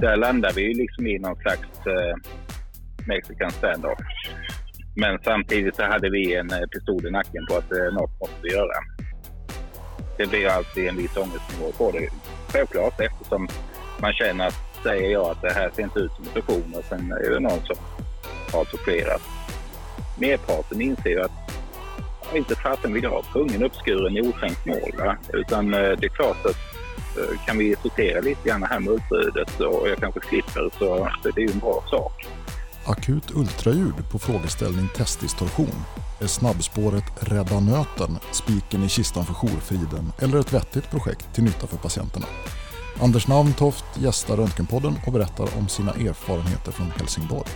där landar vi ju liksom i någon slags eh, mexican standoff. Men samtidigt så hade vi en eh, pistol i nacken på att eh, något måste vi göra. Det blir alltid en viss ångestnivå på det. Självklart eftersom man känner att säger jag att det här ser inte ut som en fusion och sen är det någon som har torterat. Merparten inser ju att inte fasen vill jag ha kungen uppskuren i oskänkt mål. Va? Utan eh, det är klart att kan vi sortera lite grann här med utbudet och jag kanske slipper så, det är ju en bra sak. Akut ultraljud på frågeställning testdistorsion. Är snabbspåret Rädda nöten spiken i kistan för jourfriden eller ett vettigt projekt till nytta för patienterna? Anders Navntoft gästar Röntgenpodden och berättar om sina erfarenheter från Helsingborg.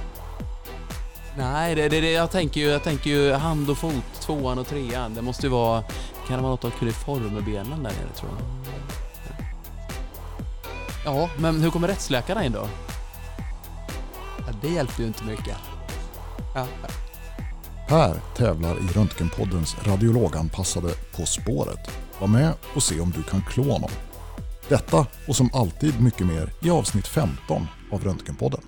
Nej, det, det, det, jag, tänker ju, jag tänker ju hand och fot, tvåan och trean. Det måste ju vara... Kan det vara något av kuriformbenen där nere tror jag? Ja, men hur kommer rättsläkarna in då? Ja, det hjälpte ju inte mycket. Ja. Per tävlar i Röntgenpoddens radiologanpassade På spåret. Var med och se om du kan klå honom. Detta och som alltid mycket mer i avsnitt 15 av Röntgenpodden.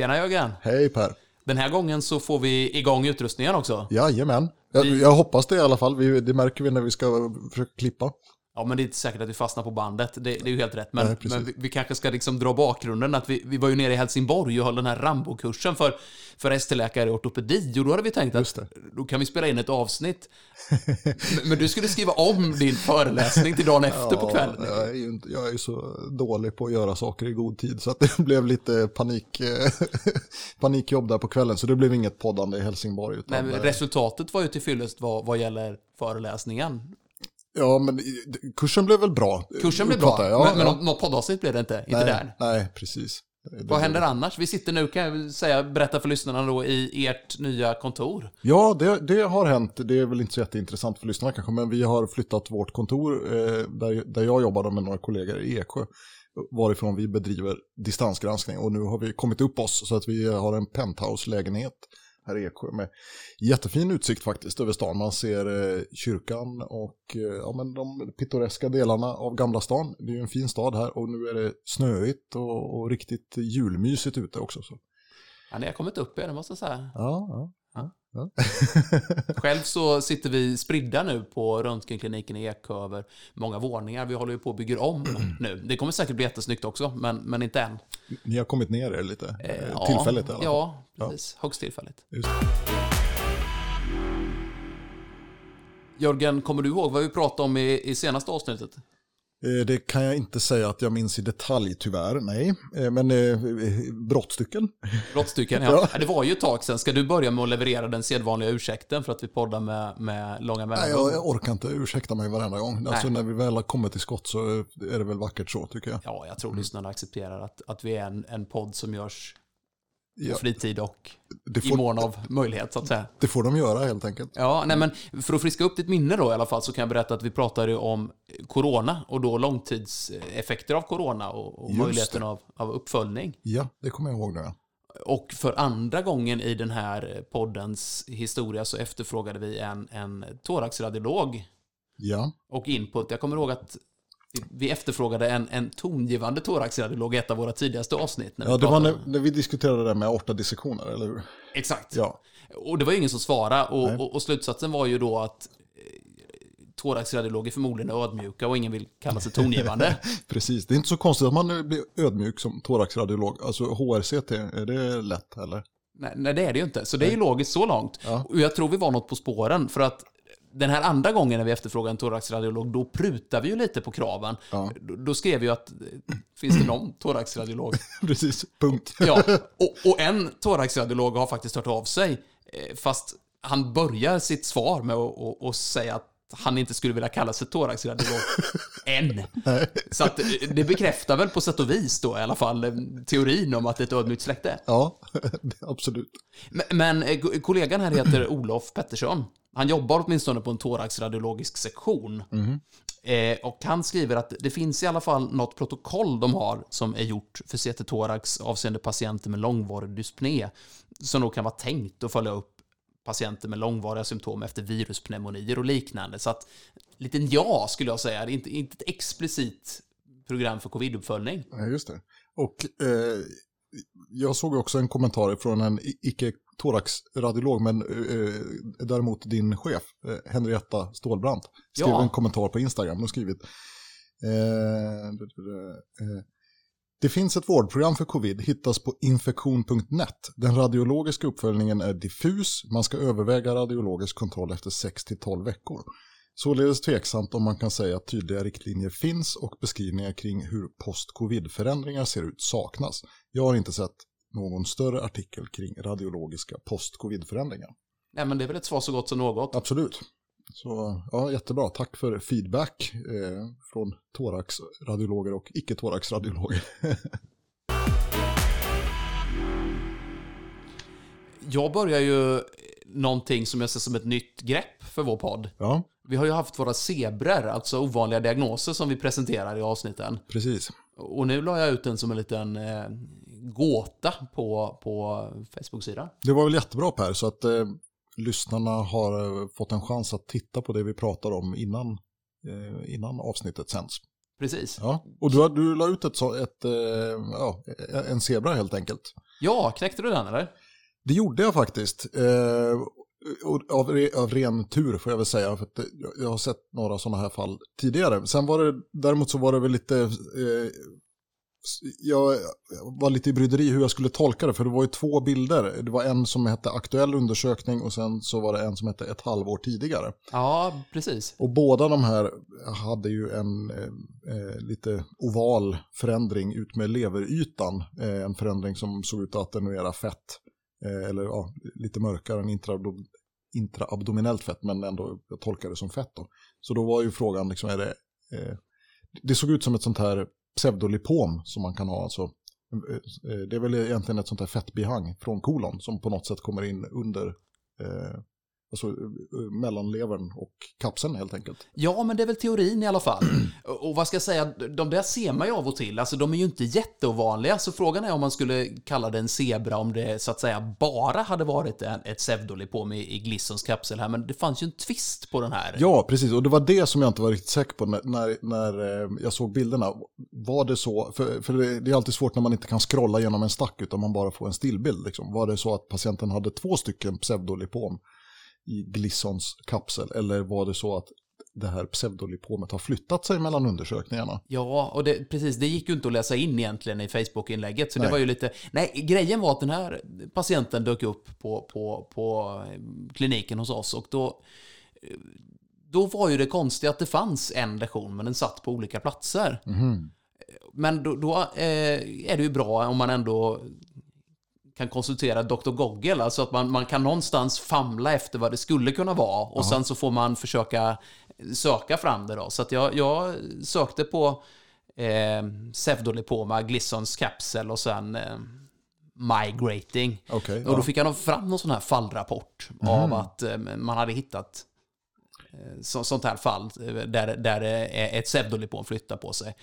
Tjena Jörgen! Hej Per! Den här gången så får vi igång utrustningen också. Jajamän. Jag, jag hoppas det i alla fall. Vi, det märker vi när vi ska försöka klippa. Ja, men det är inte säkert att vi fastnar på bandet. Det, det är ju helt rätt. Men, Nej, men vi, vi kanske ska liksom dra bakgrunden. Att vi, vi var ju nere i Helsingborg och höll den här Rambo-kursen för, för ST-läkare i ortopedi. Och då hade vi tänkt att då kan vi spela in ett avsnitt. men, men du skulle skriva om din föreläsning till dagen efter på kvällen. Jag är, ju inte, jag är så dålig på att göra saker i god tid så att det blev lite panik, panikjobb där på kvällen. Så det blev inget poddande i Helsingborg. Nej, Utan, men eh, resultatet var ju till fyllest vad, vad gäller föreläsningen. Ja, men kursen blev väl bra. Kursen blev bra. Ja, men, men ja. något, något poddavsnitt blev det inte. Inte nej, där. Nej, precis. Vad händer annars? Vi sitter nu, kan jag säga, berätta för lyssnarna då, i ert nya kontor. Ja, det, det har hänt. Det är väl inte så jätteintressant för lyssnarna kanske, men vi har flyttat vårt kontor eh, där, där jag jobbade med några kollegor i Eksjö, varifrån vi bedriver distansgranskning. Och nu har vi kommit upp oss så att vi har en penthouse-lägenhet här i Eksjö med jättefin utsikt faktiskt över stan. Man ser eh, kyrkan och eh, ja, men de pittoreska delarna av Gamla stan. Det är ju en fin stad här och nu är det snöigt och, och riktigt julmysigt ute också. Så. Ja, ni har kommit upp er, det måste jag säga. Ja, ja. Ja. ja. Själv så sitter vi spridda nu på röntgenkliniken i Eksjö över många våningar. Vi håller ju på och bygger om nu. Det kommer säkert bli jättesnyggt också, men, men inte än. Ni har kommit ner er lite, Eh, eh, ja, tillfälligt i alla fall. Ja, precis. Högst tillfälligt. Just. Jörgen, kommer du ihåg vad vi pratade om i, i senaste avsnittet? Eh, Det kan jag inte säga att jag minns i detalj tyvärr, nej. Eh, Men eh, brottstycken? Brottstycken, ja. Ja. Det var ju ett tag sedan. Ska du börja med att leverera den sedvanliga ursäkten för att vi poddar med, med långa Nej, mellanrum? jag, jag orkar inte ursäkta mig varenda gång. Alltså när vi väl har kommit till skott så är det väl vackert så tycker jag. Ja, jag tror lyssnarna accepterar att, att vi är en, en podd som görs Ja, fritid och det, i får, mån av möjlighet, så att säga. det får de göra helt enkelt. Ja, nej men för att friska upp ditt minne då i alla fall så kan jag berätta att vi pratade om corona och då långtidseffekter av corona och, och möjligheten av, av uppföljning. Ja, det kommer jag ihåg nu. Och för andra gången i den här poddens historia så efterfrågade vi en, en thoraxradiolog Ja, och input. Jag kommer ihåg att vi efterfrågade en, en tongivande thoraxradiolog i ett av våra tidigaste avsnitt. När ja det var när, när vi diskuterade det där med aortadissektioner, eller hur? Exakt. Ja, Och det var ju ingen som svarade. Och, och, och slutsatsen var ju då att eh, thoraxradiologer förmodligen är ödmjuka och ingen vill kalla sig tongivande. precis. Det är inte så konstigt att man blir ödmjuk som thoraxradiolog. Alltså HRCT, är det lätt eller? nej, nej, det är det ju inte. Så det är ju logiskt så långt. Ja. Och jag tror vi var något på spåren. För att den här andra gången när vi efterfrågade en thoraxradiolog, då prutade vi ju lite på kraven. Ja. Då, då skrev vi ju att, finns det någon thoraxradiolog? Precis, punkt. Ja, och, och en thoraxradiolog har faktiskt hört av sig, eh, fast han börjar sitt svar med att att- att säga att han inte skulle vilja kalla sig thoraxradiolog än. Så att eh, det bekräftar väl på sätt och vis då i alla fall eh, teorin om att det är ett ödmjukt släkte. Ja, absolut. Men, men ko- kollegan här heter Olof Pettersson. Han jobbar åtminstone på en thoraxradiologisk sektion. Mhm. Eh, och han skriver att det finns i alla fall något protokoll de har som är gjort för CT thorax avseende patienter med långvarig dyspné. Som då kan vara tänkt att följa upp patienter med långvariga symptom efter viruspneumonier och liknande. Så att, liten ja skulle jag säga. Det är inte, inte ett explicit program för covid-uppföljning. Ja, just det. Och eh, jag såg också en kommentar från en icke thoraxradiolog, men eh, däremot din chef, eh, Henrietta Stålbrant, skrev Ja. en kommentar på Instagram. Hon skrivit eh, eh, det finns ett vårdprogram för covid, hittas på infektion.net. Den radiologiska uppföljningen är diffus, man ska överväga radiologisk kontroll efter 6-12 veckor. Således tveksamt om man kan säga att tydliga riktlinjer finns och beskrivningar kring hur post-covid-förändringar ser ut saknas. Jag har inte sett någon större artikel kring radiologiska post-covid-förändringar. Nej, men det är väl ett svar så gott som något. Absolut. Så ja, jättebra. Tack för feedback eh, från thoraxradiologer och icke-thoraxradiologer. Jag börjar ju någonting som jag ser som ett nytt grepp för vår podd. ja, Vi har ju haft våra zebror, alltså ovanliga diagnoser som vi presenterar i avsnitten. precis. Och nu la jag ut den som en liten eh, gåta på, på Facebook-sidan. Det var väl jättebra Per, så att eh, lyssnarna har eh, fått en chans att titta på det vi pratar om innan, eh, innan avsnittet sänds. Precis. Ja, och du, du la ut ett, ett, eh, ja, en zebra helt enkelt. Ja, knäckte du den eller? Det gjorde jag faktiskt. Eh, av, av ren tur får jag väl säga. För det- jag- har sett några sådana här fall tidigare. Sen var det, däremot så var det väl lite, eh, jag var lite i bryderi hur jag skulle tolka det. För det var ju två bilder. Det var en som hette aktuell undersökning och sen så var det en som hette ett halvår tidigare. Ja, precis. Och båda de här hade ju en eh, eh, lite oval förändring ut med leverytan. Eh, en förändring som såg ut att attenuera fett. Eh, eller ja, lite mörkare än intraabdom- intraabdominellt fett, men ändå jag tolkar det som fett. Då. Så då var ju frågan, liksom, är det, eh, det såg ut som ett sånt här pseudolipom som man kan ha. Alltså, eh, eh, det är väl egentligen ett sånt här fettbihang från kolon som på något sätt kommer in under eh, alltså, eh, mellanlevern och kapseln helt enkelt. Ja, men det är väl teorin i alla fall. Och och vad ska jag säga, de där ser man ju av och till. Alltså de är ju inte jätteovanliga, så frågan är om man skulle kalla det en zebra om det så att säga bara hade varit en, ett pseudolipom i, i Glissons kapsel här. Men det fanns ju en twist på den här. Ja, precis. Och det var det som jag inte var riktigt säker på när, när, när eh, jag såg bilderna. Var det så, för, för det, det är alltid svårt när man inte kan scrolla genom en stack utan man bara får en stillbild. Liksom. Var det så att patienten hade två stycken pseudolipom i Glissons kapsel eller var det så att det här pseudolipomet har flyttat sig mellan undersökningarna? Ja, och det, precis, det gick ju inte att läsa in egentligen i Facebook-inlägget, så det Nej. var ju lite... Nej, grejen var att den här patienten dök upp på, på, på eh, kliniken hos oss och då... eh, Då var ju det konstiga att det fanns en lektion, men den satt på olika platser. Men då, då eh, är det ju bra om man ändå kan konsultera Dr. Goggle, alltså att man, man kan någonstans famla efter vad det skulle kunna vara och sen så får man försöka söka fram det då. Så att jag, jag sökte på eh, pseudolipoma, Glissons kapsel och sen eh, migrating. Okej, Och då ja. fick nog fram någon sån här fallrapport av att eh, man hade hittat eh, så, sånt här fall eh, där, där ett pseudolipom flyttar på sig.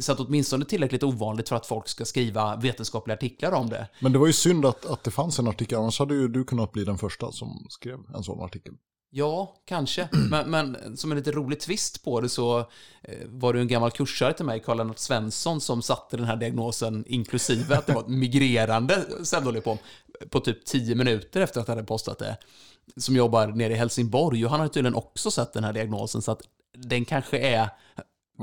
Så att åtminstone tillräckligt ovanligt för att folk ska skriva vetenskapliga artiklar om det. Men det var ju synd att, att det fanns en artikel, annars hade ju du kunnat bli den första som skrev en sån artikel. Ja, kanske. Men, men som en lite rolig twist på det så eh, var det en gammal kursare till mig, Karl-Lennart Svensson, som satte den här diagnosen, inklusive att det var ett migrerande pseudolipom, på typ 10 minuter efter att jag hade postat det. Som jobbar nere i Helsingborg och han har tydligen också sett den här diagnosen så att den kanske är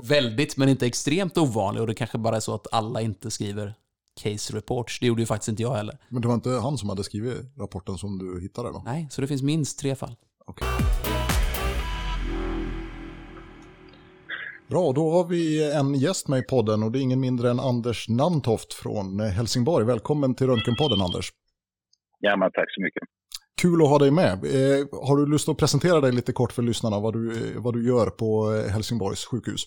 väldigt, men inte extremt ovanlig och det kanske bara är så att alla inte skriver case reports. Det gjorde ju faktiskt inte jag heller. Men det var inte han som hade skrivit rapporten som du hittade då? Nej, så det finns minst tre fall. Okej. Bra, då har vi en gäst med i podden och det är ingen mindre än Anders Namntoft från Helsingborg. Välkommen till Röntgenpodden Anders. Ja, men tack så mycket. Kul att ha dig med. Eh, har du lust att presentera dig lite kort för lyssnarna vad du, vad du gör på eh, Helsingborgs sjukhus?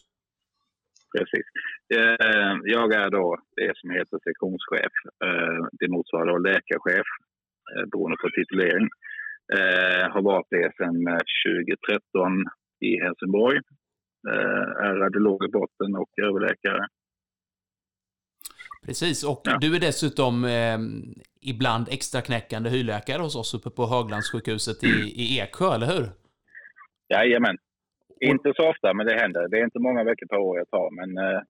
Precis. Eh, Jag är då det som heter sektionschef. Eh, Det motsvarar då läkarchef, eh, beroende på titulering. Eh, har varit det sedan 2013 i Helsingborg. Är radiolog i botten och överläkare. Precis, och ja. du är dessutom eh, ibland extra knäckande hyrläkare hos oss uppe på Höglandssjukhuset i, i Eksjö, eller hur? Jajamän. Inte så ofta, men det händer. Det är inte många veckor per år jag tar, men eh,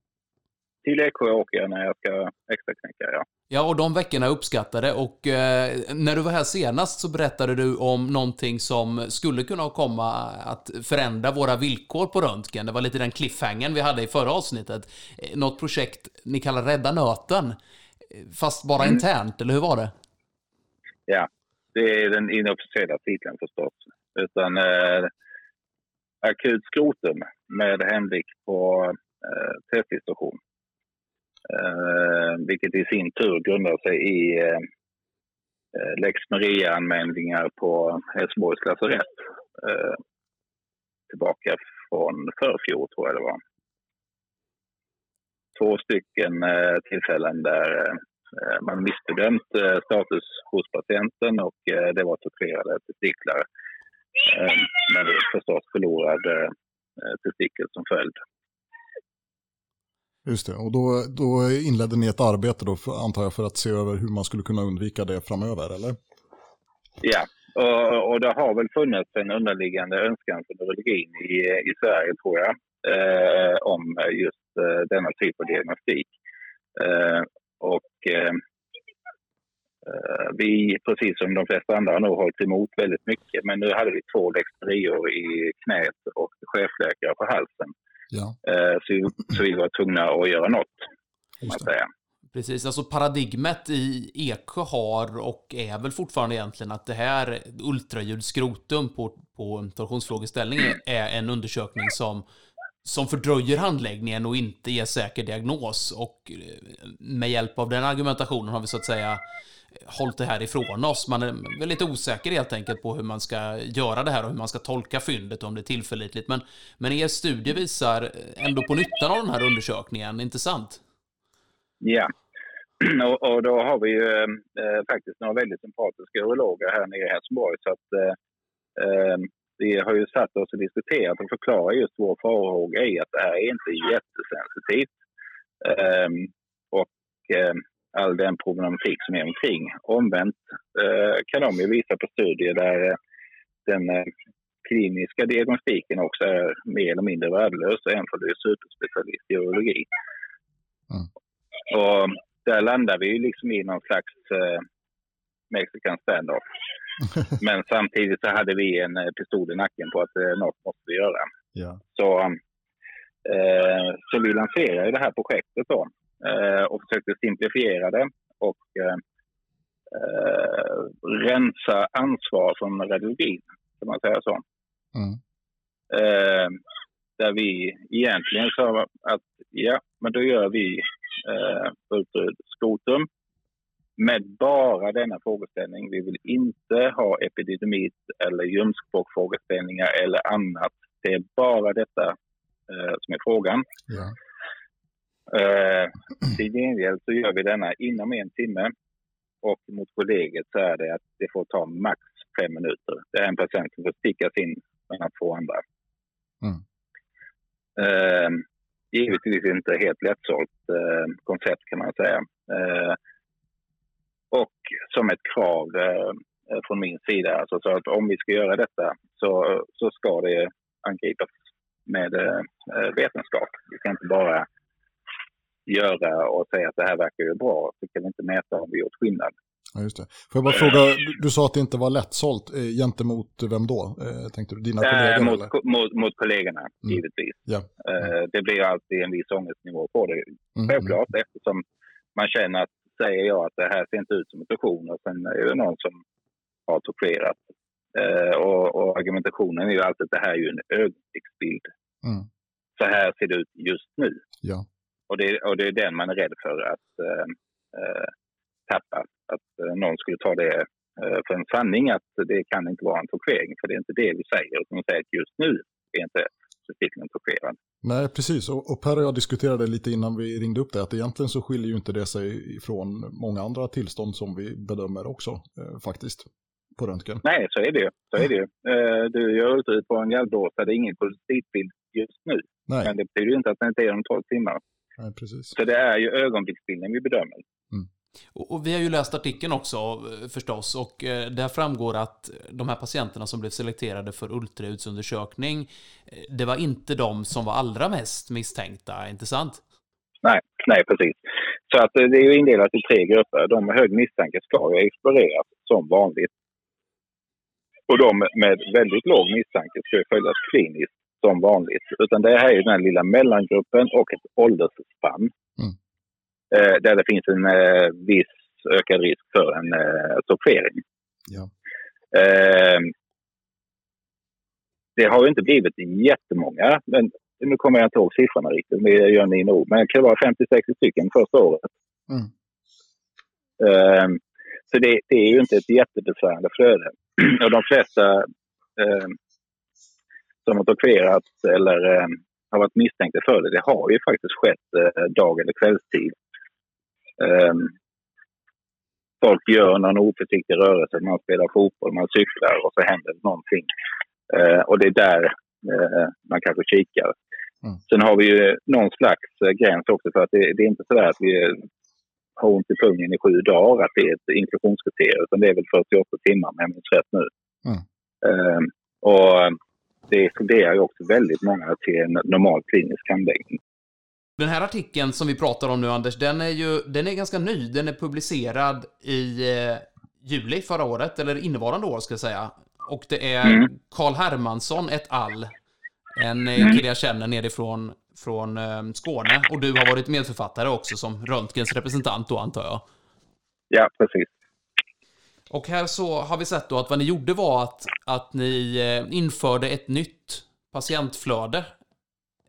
till Eksjö åker jag när jag ska extra knäcka, ja. Ja, och de veckorna uppskattade och eh, när du var här senast så berättade du om någonting som skulle kunna komma att förändra våra villkor på röntgen. Det var lite den cliffhangern vi hade i förra avsnittet. Eh, något projekt ni kallar Rädda Nöten, eh, fast bara mm. internt, eller hur var det? Ja, det är den inofficiella titeln förstås. Utan eh, akut skrotum med hemvikt på eh, teststation. Eh, vilket i sin tur grundar sig i eh, eh, Lex Maria-anmälningar på Helsingborgs lasarett. Eh, tillbaka från förfjol, tror jag det var. Två stycken eh, tillfällen där eh, man missbedömt eh, status hos patienten och eh, det var torterade testiklar. Men förstås förlorad testikel som följd. Just det, och då, då inledde ni ett arbete då, för, antar jag, för att se över hur man skulle kunna undvika det framöver, eller? Ja, och, och det har väl funnits en underliggande önskan för neurologin i, i Sverige, tror jag, eh, om just eh, denna typ av diagnostik. Eh, och eh, eh, vi, precis som de flesta andra, har nog hållit emot väldigt mycket. Men nu hade vi två dexterior i knät och chefläkare på halsen. Ja. Eh, så, vi, så vi var tvungna att göra något, kan man säga. Precis, alltså paradigmet i Eksjö har och är väl fortfarande egentligen att det här ultraljudskrotum på, på torsionsfrågeställning är en undersökning som, som fördröjer handläggningen och inte ger säker diagnos. Och eh, med hjälp av den argumentationen har vi så att säga hållit det här ifrån oss. Man är lite osäker helt enkelt på hur man ska göra det här och hur man ska tolka fyndet och om det är tillförlitligt. Men, men er studie visar ändå på nyttan av den här undersökningen, inte sant? Ja, och, och då har vi ju eh, eh, faktiskt några väldigt sympatiska urologer här nere i Helsingborg. Så att, eh, eh, vi har ju satt oss och diskuterat och förklarat just vår farhåga i att det här är inte jättesensitivt. Eh, och ehm, all den problematik som är omkring. Omvänt eh, kan de ju visa på studier där eh, den eh, kliniska diagnostiken också är mer eller mindre värdelös även för du är superspecialist i urologi. Mm. Och där landar vi ju liksom i någon slags eh, mexican standoff. Men samtidigt så hade vi en pistol i nacken på att eh, något måste vi göra. Ja. Så, eh, så vi lanserade det här projektet då och försökte simplifiera det och eh, eh, rensa ansvar från radiologin, kan man säga så. Mm. Eh, där vi egentligen sa att ja, men då gör vi eh, ultraskotum med bara denna frågeställning. Vi vill inte ha epididymit eller ljumskbråckfrågeställningar eller annat. Det är bara detta eh, som är frågan. Ja. Eh, till gengäld så gör vi denna inom en timme och mot kollegiet så är det att det får ta max fem minuter. Det är en patient som får stickas in mellan två andra. Mm. Eh, givetvis inte helt lättsålt eh, koncept kan man säga. Eh, och som ett krav eh, från min sida, alltså så att om vi ska göra detta så, så ska det angripas med eh, vetenskap. Vi ska inte bara göra och säga att det här verkar ju bra, så kan vi inte mäta om vi gjort skillnad. Ja, just det. Får jag bara fråga, du, du sa att det inte var lättsålt, eh, gentemot vem då? Eh, tänkte du, dina eh, kollegor? Eh, mot, mot, mot, kollegorna, mm. givetvis. Ja. Eh, det blir alltid en viss ångestnivå på det, mm. självklart, mm. eftersom man känner att säger jag att det här ser inte ut som en torsion och sen är det någon som har torterat. Eh, och, och, argumentationen är ju alltid att det här är ju en ögonblicksbild. Mm. Så här ser det ut just nu. Ja. Och det, och det är den man är rädd för att eh, eh, tappa. Att eh, någon skulle ta det eh, för en sanning att det kan inte vara en torpedering. För det är inte det vi säger. Utan vi säger att just nu är inte testikeln torpederad. Nej, precis. Och, och Per och jag diskuterade lite innan vi ringde upp det att egentligen så skiljer ju inte det sig från många andra tillstånd som vi bedömer också eh, faktiskt. på röntgen. Nej, så är det ju. Så är det ju. Eh, du gör ut på en gallblåsa, det är ingen kollektivbild just nu. Nej. Men det betyder ju inte att den inte är om 12 timmar. Nej, precis. Så det är ju ögonblicksbilden vi bedömer. Och, och vi har ju läst artikeln också eh, förstås och eh, där framgår att de här patienterna som blev selekterade för ultraljudsundersökning, eh, det var inte de som var allra mest misstänkta, inte sant? Nej, nej precis. Så att det är ju indelat i tre grupper. De med hög misstanke ska ju exploreras som vanligt. Och de med väldigt låg misstanke ska ju följas kliniskt som vanligt. Utan det här är den här lilla mellangruppen och ett åldersspann. Mm. Eh, där det finns en eh, viss ökad risk för en eh, sortering. Ja. Eh, det har ju inte blivit jättemånga, men nu kommer jag inte ihåg siffrorna riktigt, det gör ni nog, men det kan vara 50-60 stycken första året. Mm. Eh, så det, det är ju inte ett jättebesvärande flöde. Och de flesta eh, som har torkerat eller eh, har varit misstänkta för det, det har ju faktiskt skett eh, dag eller kvällstid. Eh, folk gör någon oförsiktig rörelse, man spelar fotboll, man cyklar och så händer någonting. Eh, och det är där eh, man kanske kikar. Mm. Sen har vi ju någon slags eh, gräns också för att det, det är inte så att vi eh, har ont i pungen i sju dagar, att det är ett inklusionskriterium, utan det är väl 48 timmar om jag minns rätt nu. Mm. Eh, och det exkluderar ju också väldigt många till en normal klinisk handläggning. Den här artikeln som vi pratar om nu, Anders, den är ju den är ganska ny. Den är publicerad i eh, juli förra året, eller innevarande år ska jag säga. Och det är Mm. Karl Hermansson et al. En eh, Mm. kille jag känner nerifrån från eh, Skåne. Och du har varit medförfattare också som Röntgens representant då, antar jag. Ja, precis. Och här så har vi sett då att vad ni gjorde var att, att ni eh, införde ett nytt patientflöde.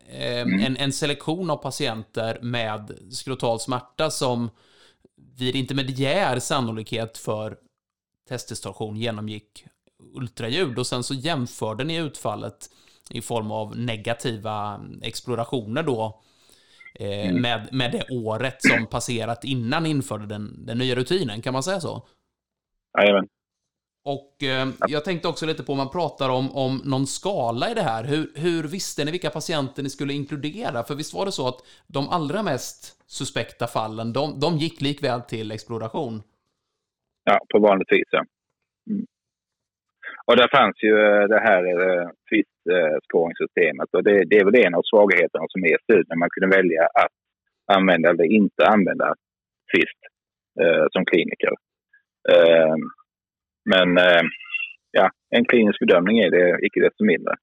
Eh, en, en selektion av patienter med skrotal smärta som vid intermediär sannolikhet för teststation genomgick ultraljud och sen så jämförde ni utfallet i form av negativa explorationer då eh, med, med det året som passerat innan ni införde den, den nya rutinen, kan man säga så? Jajamän. Och eh, jag tänkte också lite på man pratar om, om någon skala i det här. Hur, hur visste ni vilka patienter ni skulle inkludera? För visst var det så att de allra mest suspekta fallen, de, de gick likväl till exploration? Ja, på vanligt vis. Ja. Mm. Och där fanns ju eh, det här eh, twist-scoring-systemet. Och det, det är väl en av svagheterna som är studien. Man kunde välja att använda eller inte använda twist eh, som kliniker. Eh, men eh, ja, en klinisk bedömning är det icke desto mindre.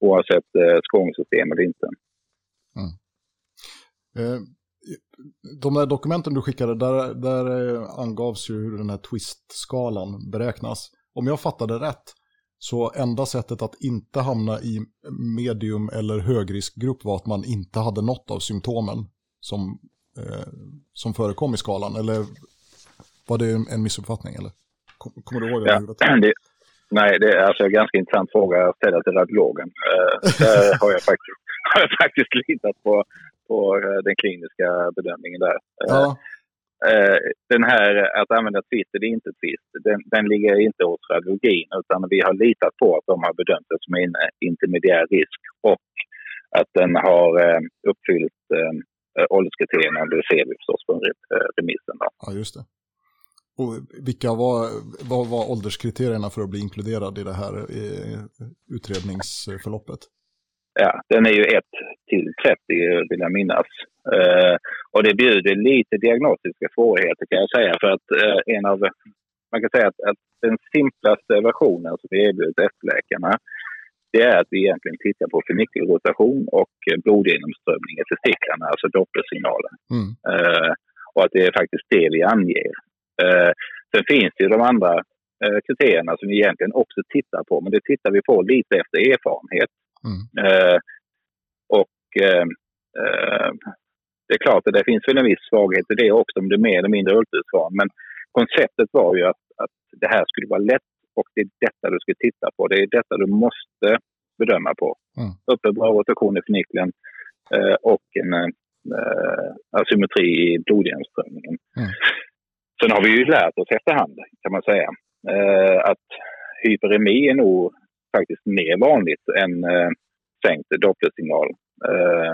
Oavsett eh, scoring-system eller inte. Eh, De där dokumenten du skickade, där, där eh, angavs ju hur den här twist-skalan beräknas. Om jag fattade rätt, så enda sättet att inte hamna i medium eller högriskgrupp var att man inte hade något av symptomen som, eh, som förekom i skalan. Eller var det en, missuppfattning? Eller? Kom- Kommer du ihåg det? Ja, det, nej, det är alltså en ganska intressant fråga att ställa till radiologen. Eh, där har jag faktiskt, har jag faktiskt litat på, på eh, den kliniska bedömningen där. Eh, Ja, eh, den här att använda twist eller inte twist, den, den ligger inte hos radiologin utan vi har litat på att de har bedömt det som en eh, intermediär risk och att den har eh, uppfyllt eh, ålderskriterierna. Det ser vi förstås på eh, remissen. Då. ja, just det. Och vilka var, vad var ålderskriterierna för att bli inkluderad i det här utredningsförloppet? Ja, den är ju 1 till 30 vill jag minnas. Eh, och det bjuder lite diagnostiska svårigheter kan jag säga. För att eh, en av, man kan säga att, att den simplaste versionen som vi erbjuder efterläkarna det är att vi egentligen tittar på förnyckelrotation och blodgenomströmning i testiklarna, alltså dopplersignalen. Mm. Eh, och att det är faktiskt det vi anger. Eh, sen finns det ju de andra eh, kriterierna som vi egentligen också tittar på, men det tittar vi på lite efter erfarenhet. Mm. Eh, och eh, eh, det är klart att det finns väl en viss svaghet i det också, om det är mer eller mindre ultrasvan. Men konceptet var ju att, att det här skulle vara lätt och det är detta du ska titta på. Det är detta du måste bedöma på. Mm. Uppe bra rotation i förnyckeln eh, och en eh, asymmetri i blodgenomströmningen. Mm. Sen har vi ju lärt oss efterhand, kan man säga, eh, att hyperemi är nog faktiskt mer vanligt än eh, sänkt dopplersignal. Eh,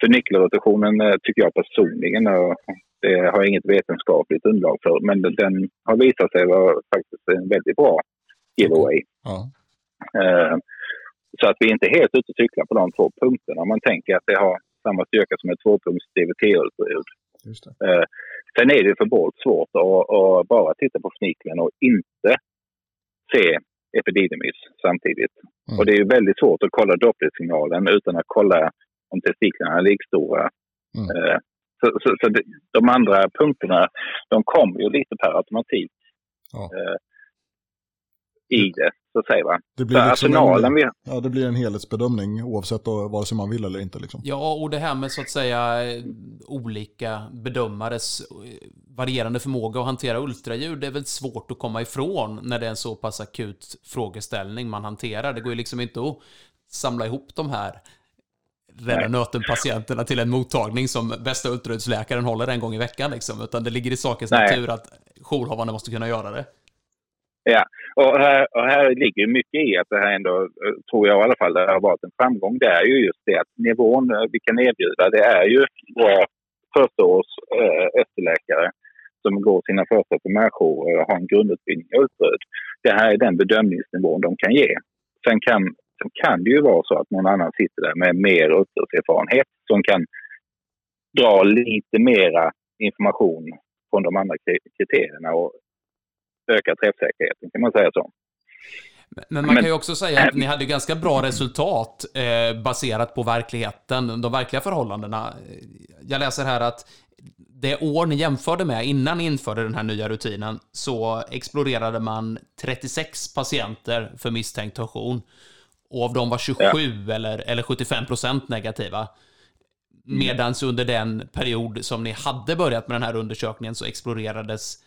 för nyckelrotationen tycker jag personligen, och det har jag inget vetenskapligt underlag för, men den har visat sig vara faktiskt en väldigt bra giveaway. Ja. Så att vi är inte helt ute och cyklar på de två punkterna. Om man tänker att det har samma styrka som ett tvåpunkts DVT-ultraljud. Sen är det för Bolt svårt att, att bara titta på snikeln och inte se epididymis samtidigt. Mm. Och det är väldigt svårt att kolla dopplersignalen utan att kolla om testiklarna är likstora. Mm. Eh, så, så, så de andra punkterna, de kommer ju lite per automatik. Ja. Eh, i det, så att säga. Va? Det blir, liksom en, vi... ja, det blir en helhetsbedömning oavsett då, vare sig man vill eller inte. Liksom. Ja, och det här med så att säga olika bedömares eh, varierande förmåga att hantera ultraljud, det är väl svårt att komma ifrån när det är en så pass akut frågeställning man hanterar. Det går ju liksom inte att samla ihop de här rädda nöten-patienterna till en mottagning som bästa ultraljudsläkaren håller en gång i veckan. Liksom, utan det ligger i sakens Nej. natur att jourhavande måste kunna göra det. Ja, och här, och här ligger mycket i att det här ändå, eh, tror jag i alla fall, har varit en framgång. Det är ju just det att nivån eh, vi kan erbjuda, det är ju våra förstaårs äh, eh, efterläkare som går sina första primärjourer och har en grundutbildning i ultraljud. Det här är den bedömningsnivån de kan ge. Sen kan, sen kan det ju vara så att någon annan sitter där med mer ultraljudserfarenhet som kan dra lite mera information från de andra kriterierna och öka träffsäkerheten, kan man säga så. Men man kan ju också säga att ni hade ganska bra resultat eh, baserat på verkligheten, de verkliga förhållandena. Jag läser här att det år ni jämförde med, innan ni införde den här nya rutinen, så explorerade man 36 patienter för misstänkt torsion. Och av dem var 27 ja. eller, eller 75 procent negativa. Mm. Medan under den period som ni hade börjat med den här undersökningen så explorerades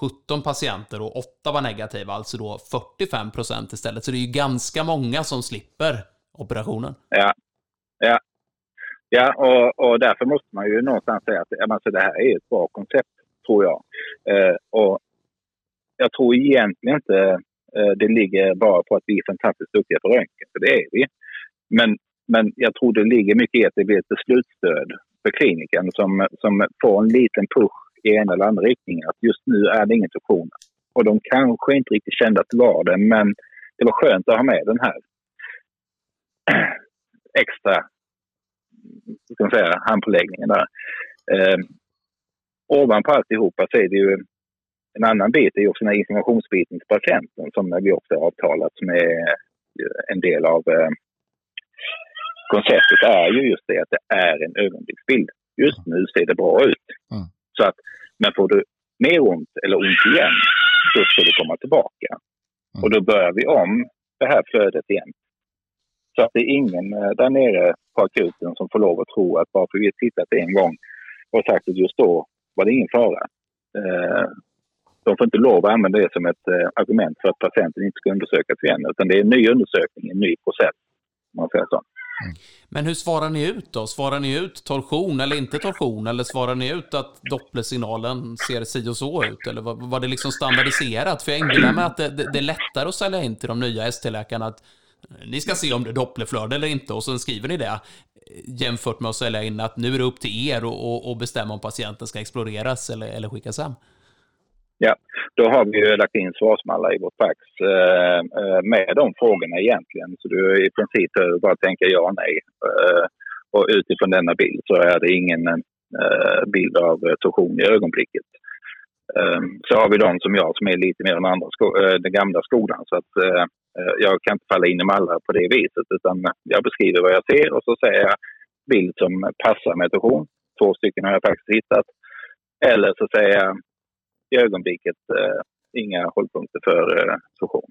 17 patienter och 8 var negativa, alltså då 45 procent istället. Så det är ju ganska många som slipper operationen. Ja, ja. ja och, och därför måste man ju någonstans säga att alltså, det här är ett bra koncept, tror jag. Eh, och jag tror egentligen inte eh, det ligger bara på att vi är fantastiskt duktiga på röntgen, för det är vi. Men, men jag tror det ligger mycket i att det blir ett beslutsstöd för kliniken som, som får en liten push i ena eller andra riktningen. Att just nu är det ingen funktion. Och de kanske inte riktigt kände att det var det, men det var skönt att ha med den här extra ska man säga, handpåläggningen där. Eh, ovanpå alltihopa så är det ju en annan bit, det är också den här informationsbiten till patienten som vi också har avtalat som är en del av eh, konceptet är ju just det att det är en ögonblicksbild. Just nu ser det bra ut. Mm. Så att, men får du mer ont eller ont igen, då ska du komma tillbaka. Mm. Och då börjar vi om det här flödet igen. Så att det är ingen eh, där nere på akuten som får lov att tro att bara för vi tittat en gång och sagt att just då var det ingen fara. Eh, de får inte lov att använda det som ett eh, argument för att patienten inte ska undersökas igen. Utan det är en ny undersökning, en ny process. Man säger så. Mm. Men hur svarar ni ut då? Svarar ni ut torsion eller inte torsion? Eller svarar ni ut att dopplersignalen ser si och så ut? Eller var, var det liksom standardiserat? För jag inbillar mig att det, det, det, är lättare att sälja in till de nya ST-läkarna att eh, ni ska se om det är dopplerflöde eller inte och sen skriver ni det eh, jämfört med att sälja in att nu är det upp till er och, och bestämma om patienten ska exploreras eller, eller skickas hem. Ja, då har vi ju lagt in svarsmallar i vårt fax eh, eh med de frågorna egentligen. Så du i princip bara tänka ja och nej. Eh, och utifrån denna bild så är det ingen eh, bild av eh, torsion i ögonblicket. Eh, så har vi de som jag som är lite mer den, andra sko eh, den gamla skolan. Så att jag kan inte falla in i mallar på det viset utan jag beskriver vad jag ser och så säger jag bild som passar med torsion. Två stycken har jag faktiskt hittat. Eller så säger jag i ögonblicket eh, inga hållpunkter för eh, fusion.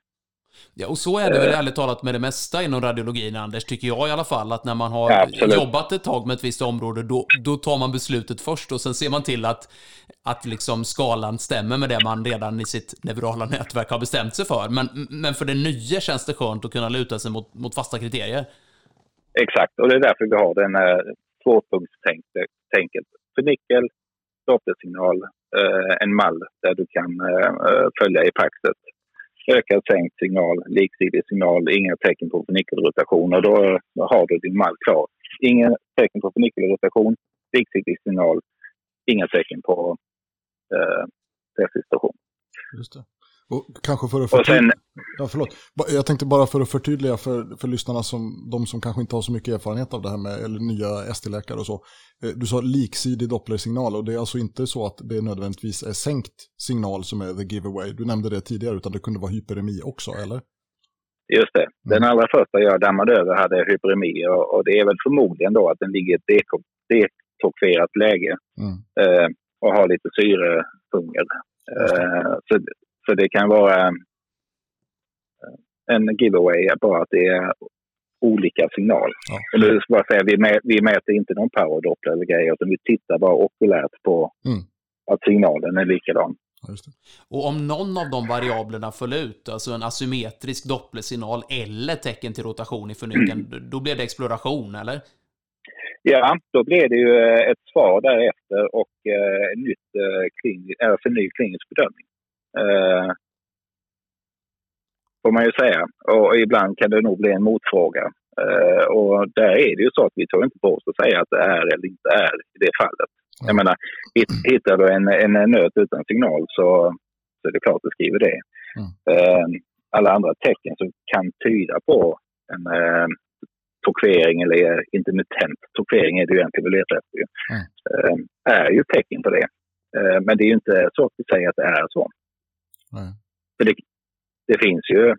Ja, och så är det väl ärligt talat med det mesta inom radiologin, Anders, tycker jag i alla fall. Att när man har ja, jobbat ett tag med ett visst område, då, då tar man beslutet först och sen ser man till att, att liksom skalan stämmer med det man redan i sitt neurala nätverk har bestämt sig för. Men, men för det nya känns det skönt att kunna luta sig mot, mot fasta kriterier. Exakt, och det är därför vi har den här tvåpunktstänket. För nickel, doppelsignal, Eh, Eh, en mall där du kan eh, eh, följa i praxis. ökad sänkt signal, liksidig signal, inga tecken på funikelrotation och då har du din mall klar. Inga tecken på funikelrotation, liksidig signal, inga tecken på eh, resistation. Just det. Och kanske för att förtydliga, sen, ja, förlåt. Jag tänkte bara för att förtydliga för, för lyssnarna, som, de som kanske inte har så mycket erfarenhet av det här med, eller nya ST-läkare och så. Eh, du sa liksidig dopplersignal och det är alltså inte så att det nödvändigtvis är sänkt signal som är the giveaway. Du nämnde det tidigare, utan det kunde vara hyperemi också, eller? Just det. Den mm. allra första jag dammade över hade hyperemi och, och, det är väl förmodligen då att den ligger i ett detoxerat läge mm. eh, och har lite syrehunger. Eh, så, så det kan vara eh, en giveaway, bara att det är olika signal. Ja. Eller bara säga, vi, mä, vi mäter inte någon powerdoppler eller grejer, utan vi tittar bara okulärt på mm. att signalen är likadan. Ja, och om någon av de variablerna föll ut, alltså en asymmetrisk dopplersignal eller tecken till rotation i förnykeln, mm. då blev det exploration, eller? Ja, då blev det ju eh, ett svar därefter och en nytt, alltså en ny klinisk bedömning. Eh, får man ju säga. Och ibland kan det nog bli en motfråga. Eh, och där är det ju så att vi tar inte på oss att säga att det är eller inte är i det fallet. Jag menar, hittar du en, en nöt utan signal så, så är det klart att du skriver det. Mm. Eh, alla andra tecken som kan tyda på en eh, torkering eller intermittent torkering är det ju egentligen vi letar efter. Mm. Eh, är ju tecken på det. Eh, men det är ju inte så att vi säger att det är så. Nej. För det, det, finns ju...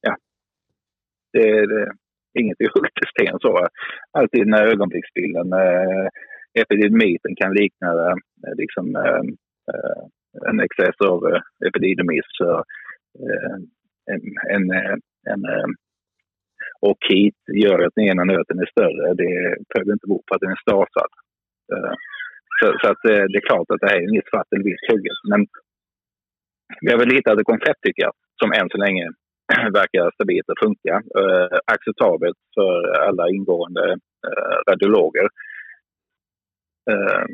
Ja. Det, är inget är hugget i sten så. Alltid den här ögonblicksbilden, eh, epidemiten kan likna eh, liksom, eh, eh en excess av eh, epididymis. Eh, en, en, en, eh, och hit gör att den ena nöten är större. Det behöver inte bero på att den är stasad. Eh, så, så att, det är klart att det här är inget svart eller vitt hugget. Men vi har väl hittat ett koncept tycker jag, som än så länge verkar stabilt och funka. Eh, acceptabelt för alla ingående eh, radiologer. Eh,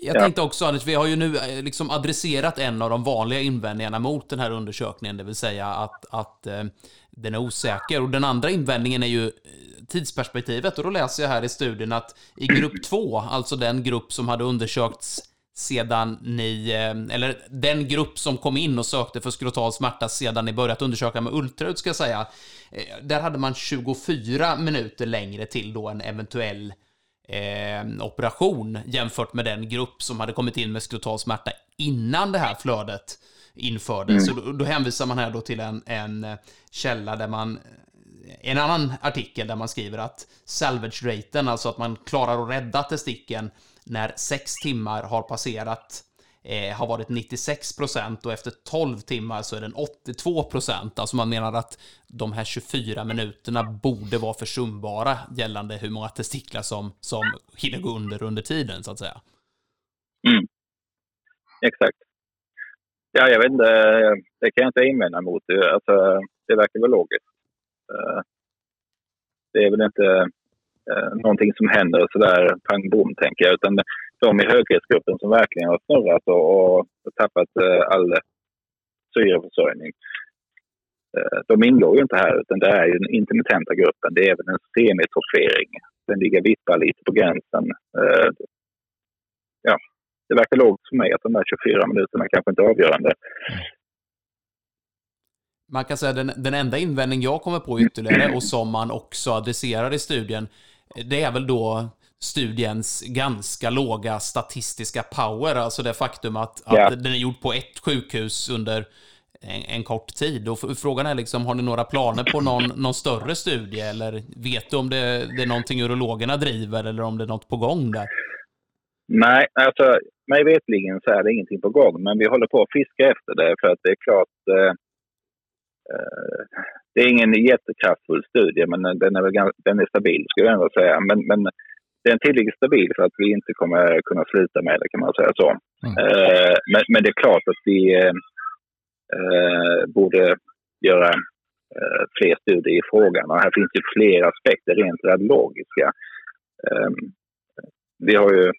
jag tänkte också, Anders, vi har ju nu eh, liksom adresserat en av de vanliga invändningarna mot den här undersökningen, det vill säga att, att eh, den är osäker. Och den andra invändningen är ju eh, tidsperspektivet. Och då läser jag här i studien att i grupp 2, alltså den grupp som hade undersökts sedan ni, eh, eller den grupp som kom in och sökte för skrotal smärta sedan ni börjat undersöka med ultraljud ska jag säga, eh, där hade man 24 minuter längre till då en eventuell eh, operation jämfört med den grupp som hade kommit in med skrotal smärta innan det här flödet infördes. Mm. Så då, då hänvisar man här då till en, en källa där man en annan artikel där man skriver att salvage-raten, alltså att man klarar att rädda testikeln när sex timmar har passerat, eh, har varit 96 procent och efter 12 timmar så är den 82 procent. Alltså man menar att de här 24 minuterna borde vara försumbara gällande hur många testiklar som, som hinner gå under under tiden, så att säga. Mm. Exakt. Ja, jag vet inte, det kan jag inte invända mot. Alltså, det verkar väl logiskt. Eh, det är väl inte eh, någonting som händer sådär pang bom, tänker jag. Utan de i höghetsgruppen som verkligen har snurrat och, och tappat eh, all syreförsörjning. Eh, de ingår ju inte här, utan det är ju den intermittenta gruppen. Det är väl en semitorfering. Den ligger vippar lite på gränsen. Eh, ja, det verkar logiskt för mig att de där 24 minuterna kanske inte är avgörande. Man kan säga den, den enda invändning jag kommer på ytterligare och som man också adresserar i studien, det är väl då studiens ganska låga statistiska power, alltså det faktum att, ja. att den är gjord på ett sjukhus under en, en, kort tid. Och frågan är liksom, har ni några planer på någon, någon större studie eller vet du om det, det är någonting urologerna driver eller om det är något på gång där? Nej, alltså mig vetligen så är det ingenting på gång, men vi håller på att fiska efter det för att det är klart eh, eh det är ingen jättekraftfull studie, men den är, väl, den är stabil skulle jag ändå säga. Men, men den är tillräckligt stabil för att vi inte kommer kunna sluta med det kan man säga så. Mm. Eh, men, men, det är klart att vi eh, borde göra eh, fler studier i frågan. Och här finns ju fler aspekter rent radiologiska. Eh, vi har ju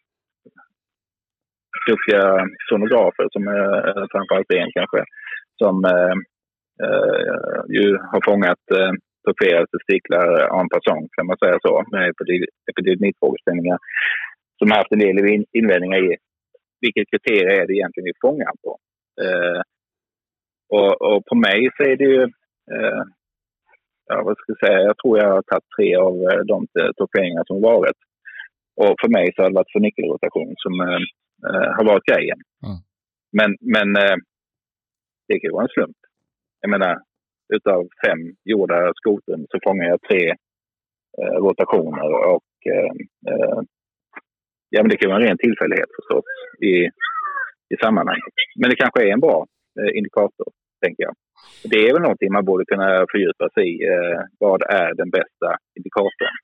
duktiga sonografer, som eh, framförallt en kanske, som eh, eh, ju har fångat eh, torpederade testiklar en passant kan man säga så, med epidemifrågeställningar. Som har haft en del invändningar i vilket kriterium är det egentligen vi fångar på. Eh, och, och, på mig så är det ju eh, ja, vad ska jag säga, jag tror jag har tagit tre av eh, de torpederingar som varit. Och för mig så har det varit för nyckelrotation som eh, eh, har varit grejen. Mm. Men, men eh, det kan ju vara en slump. Jag menar, utav fem gjorda skoten så fångar jag tre eh, rotationer och eh, eh ja, men det kan vara en ren tillfällighet förstås i, i sammanhanget. Men det kanske är en bra eh, indikator, tänker jag. Det är väl någonting man borde kunna fördjupa sig i. Eh, vad är den bästa indikatorn?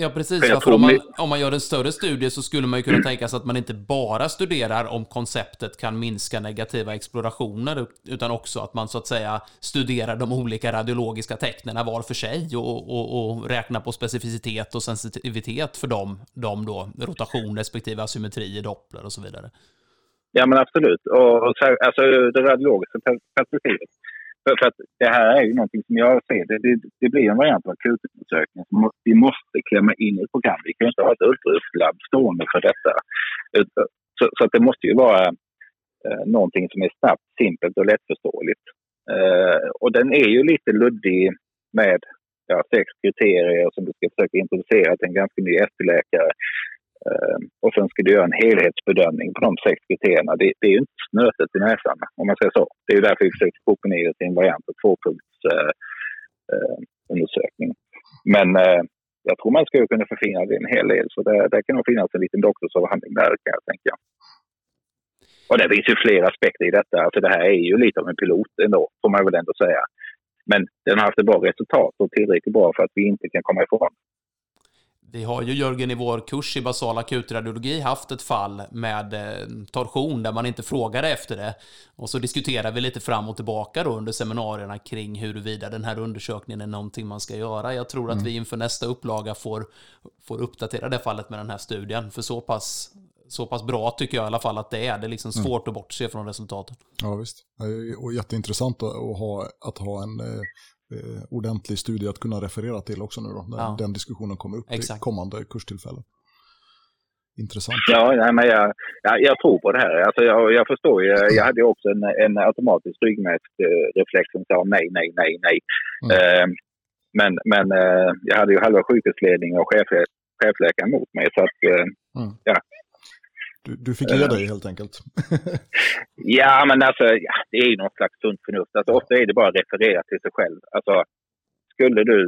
Ja, precis. För, för om, man, om man gör en större studie så skulle man ju kunna tänka sig att man inte bara studerar om konceptet kan minska negativa explorationer, utan också att man så att säga studerar de olika radiologiska tecknen var för sig och, och, och räknar på specificitet och sensitivitet för dem, dem då, rotation respektive asymmetri i Doppler och så vidare. Ja, men absolut. Och, och alltså det radiologiska perspektivet för, för, att det här är ju någonting som jag ser, det, det, det blir en variant av akutundersökning som vi måste klämma in i program. Vi kan ju inte ha ett ultraljudslabb stående för detta. Så, så att det måste ju vara eh, någonting som är snabbt, simpelt och lättförståeligt. Eh, och den är ju lite luddig med ja, sex kriterier som du ska försöka introducera till en ganska ny ST-läkare. Ehm, och sen ska du göra en helhetsbedömning på de sex kriterierna. Det, det är ju inte snötet i näsan, om man säger så. Det är ju därför vi försöker koka ner det till en variant av tvåpunktsundersökning. Eh, eh Men eh, jag tror man skulle kunna förfina det en hel del, så det, det kan nog finnas en liten doktorsavhandling där kan jag tänka. Och det finns ju flera aspekter i detta. Alltså det här är ju lite av en pilot ändå, får man väl ändå säga. Men den har haft ett bra resultat och tillräckligt bra för att vi inte kan komma ifrån vi har ju Jörgen i vår kurs i basal akutradiologi haft ett fall med eh, torsion där man inte frågade efter det. Och så diskuterar vi lite fram och tillbaka då under seminarierna kring huruvida den här undersökningen är någonting man ska göra. Jag tror mm. att vi inför nästa upplaga får, får uppdatera det fallet med den här studien. För så pass, så pass bra tycker jag i alla fall att det är. Det är liksom mm. svårt mm. att bortse från resultatet. Ja visst. Och jätteintressant att ha, att ha en eh, eh, ordentlig studie att kunna referera till också nu då, när ja. den diskussionen kommer upp Exakt. i kommande kurstillfällen. Intressant. Ja, nej, men jag, jag, jag, tror på det här. Alltså jag, jag förstår ju. Jag hade också en, en automatisk ryggmärgsreflex som sa nej, nej, nej, nej. Mm. Eh, men men eh, jag hade ju halva sjukhusledningen och chef, chefläkaren mot mig. Så att, eh, mm. ja, du, du fick ge dig helt enkelt. ja, men alltså, ja, det är ju något slags sunt förnuft. Alltså, ofta är det bara att referera till sig själv. Alltså, skulle du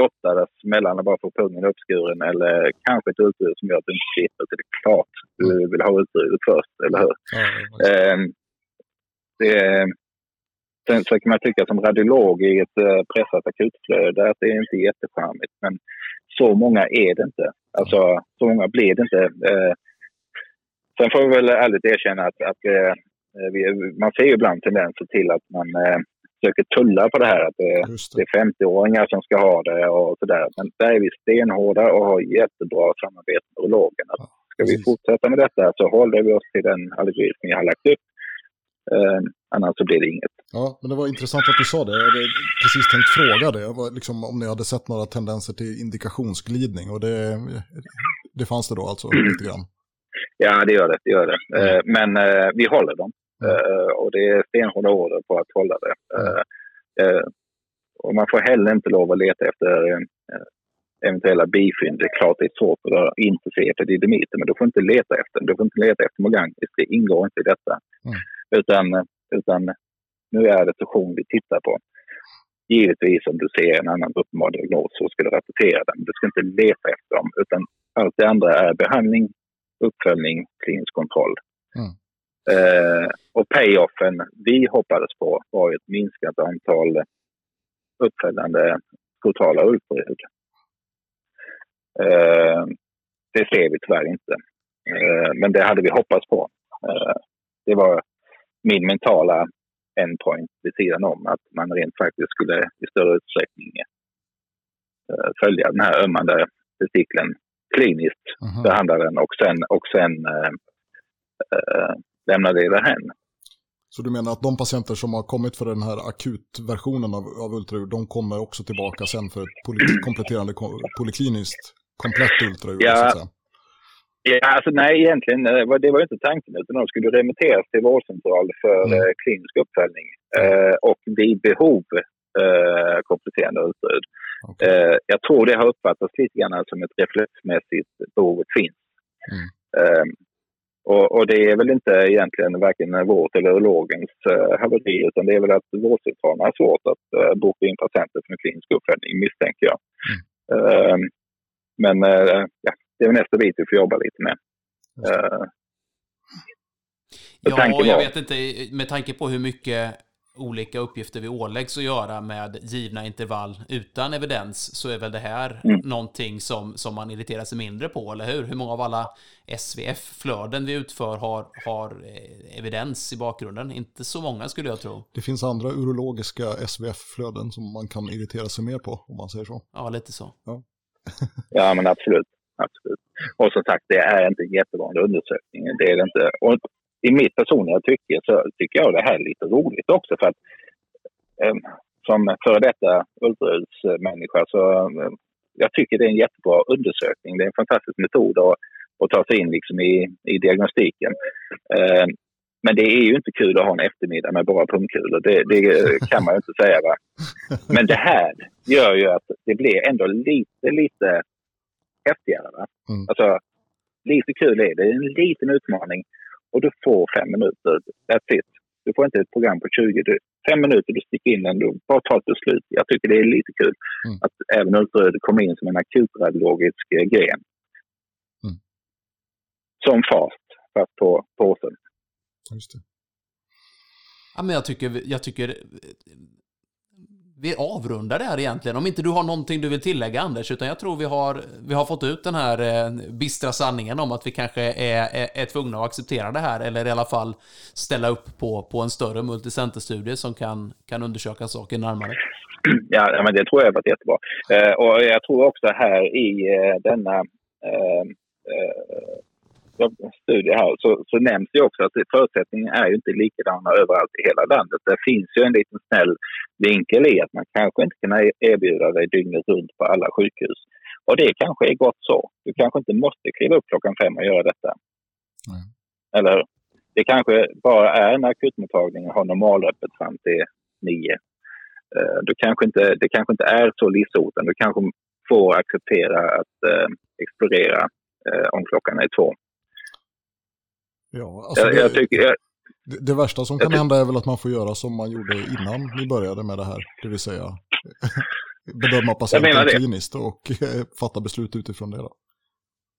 lottades mellan att bara få pungen uppskuren eller kanske ett ultraljud som gör att du inte sitter, så det är klart du mm. vill ha ultraljudet först, eller hur? Ja, eh, det, sen så kan man tycka som radiolog i ett eh, pressat akutflöde att det är inte jättecharmigt, men så många är det inte. Alltså, så många blir det inte. Eh, Sen får vi väl ärligt erkänna att, att eh, vi, man ser ju ibland tendenser till att man eh, försöker tulla på det här. Att det, det. är 50-åringar som ska ha det och sådär. Men där är vi stenhårda och har jättebra samarbete med urologen. Ja, ska vi fortsätta med detta så håller vi oss till den algoritm vi har lagt upp. Eh, annars så blir det inget. Ja, men det var intressant att du sa det. Jag hade precis tänkt fråga det. Liksom, om ni hade sett några tendenser till indikationsglidning. Och det, det fanns det då alltså lite grann. Ja, det gör det. det, gör det. Mm. Men eh, vi håller dem. Mm. Eh, och det är stenhårda order på att hålla det. Mm. Och man får heller inte lov att leta efter eventuella bifynd. Det är klart det är svårt att inte se epididemiter, men du får inte leta efter. Du får inte leta efter mogantis. Det ingår inte i detta. Mm. Utan, utan nu är det session vi tittar på. Givetvis om du ser en annan uppenbar diagnos så ska du rapportera den. Du ska inte leta efter dem, utan allt det andra är behandling, uppföljning, klinisk kontroll. Mm. Eh, och payoffen vi hoppades på var ett minskat antal uppföljande totala ultraljud. Eh, det ser vi tyvärr inte. Eh, men det hade vi hoppats på. Eh, det var min mentala endpoint vid sidan om att man rent faktiskt skulle i större utsträckning eh, följa den här ömmande testikeln kliniskt, mm behandla den och sen, och sen eh, eh, lämna det därhän. Så du menar att de patienter som har kommit för den här akutversionen av, av ultraljud, de kommer också tillbaka sen för ett poly kompletterande polikliniskt komplett ultraljud? Ja, ja alltså nej egentligen, eh, det var inte tanken utan de skulle remitteras till vårdcentral för mm. Eh, klinisk uppföljning eh, och vid behov eh, kompletterande ultraljud. Okay. Eh, jag tror det har uppfattats lite grann som ett reflexmässigt behovet finns. Mm. Eh, och, och, det är väl inte egentligen varken vårt eller urologens uh, haveri utan det är väl att vårdcentralerna har svårt att uh, boka in patienter för en klinisk uppföljning misstänker jag. Mm. Uh, men uh, ja, det är väl nästa bit vi får jobba lite med. Uh, ja, jag vet inte, med tanke på hur mycket olika uppgifter vi åläggs att göra med givna intervall utan evidens så är väl det här mm. någonting som, som man irriterar sig mindre på, eller hur? Hur många av alla SVF-flöden vi utför har, har eh, evidens i bakgrunden? Inte så många skulle jag tro. Det finns andra urologiska SVF-flöden som man kan irritera sig mer på, om man säger så. Ja, lite så. Ja, ja men absolut. absolut. Och som sagt, det är inte en jättevanlig undersökning. Det är det inte. Och i mitt personliga tycke så tycker jag det här är lite roligt också för att eh, som före detta ultraljudsmänniska så eh, jag tycker det är en jättebra undersökning. Det är en fantastisk metod att, att ta sig in liksom i, i diagnostiken. Eh, men det är ju inte kul att ha en eftermiddag med bara pungkulor. Det, det kan man ju inte säga. Va? Men det här gör ju att det blir ändå lite, lite häftigare. Va? Mm. Alltså, lite kul är det. Det är en liten utmaning och du får fem minuter. That's it. Du får inte ett program på 20. Du, fem minuter, du sticker in den, du bara tar ett beslut. Jag tycker det är lite kul mm. att även ultraljud kommer in som en akutradiologisk eh, gren. Mm. Som FAST, fast på påsen. Just det. Ja, men jag tycker, jag tycker vi avrundar det här egentligen. Om inte du har någonting du vill tillägga Anders, utan jag tror vi har, vi har fått ut den här eh, bistra sanningen om att vi kanske är, är, är tvungna att acceptera det här, eller i alla fall ställa upp på, på en större multicenterstudie som kan, kan undersöka saken närmare. Ja, men det tror jag har varit jättebra. Eh, och jag tror också här i eh, denna eh, eh, studie här så, så nämns det också att förutsättningarna är ju inte likadana överallt i hela landet. Det finns ju en liten snäll vinkel i att man kanske inte kan erbjuda dig dygnet runt på alla sjukhus. Och det kanske är gott så. Du kanske inte måste kliva upp klockan fem och göra detta. Mm. Eller det kanske bara är en akutmottagning och har normalöppet fram till nio. Uh, du kanske inte, det kanske inte är så livshotande. Du kanske får acceptera att uh, explorera uh, om klockan är två. Ja, alltså jag, det, jag tycker, jag, det, det, värsta som kan hända är väl att man får göra som man gjorde innan vi började med det här. Det vill säga bedöma patienten kliniskt och eh, fatta beslut utifrån det. Då.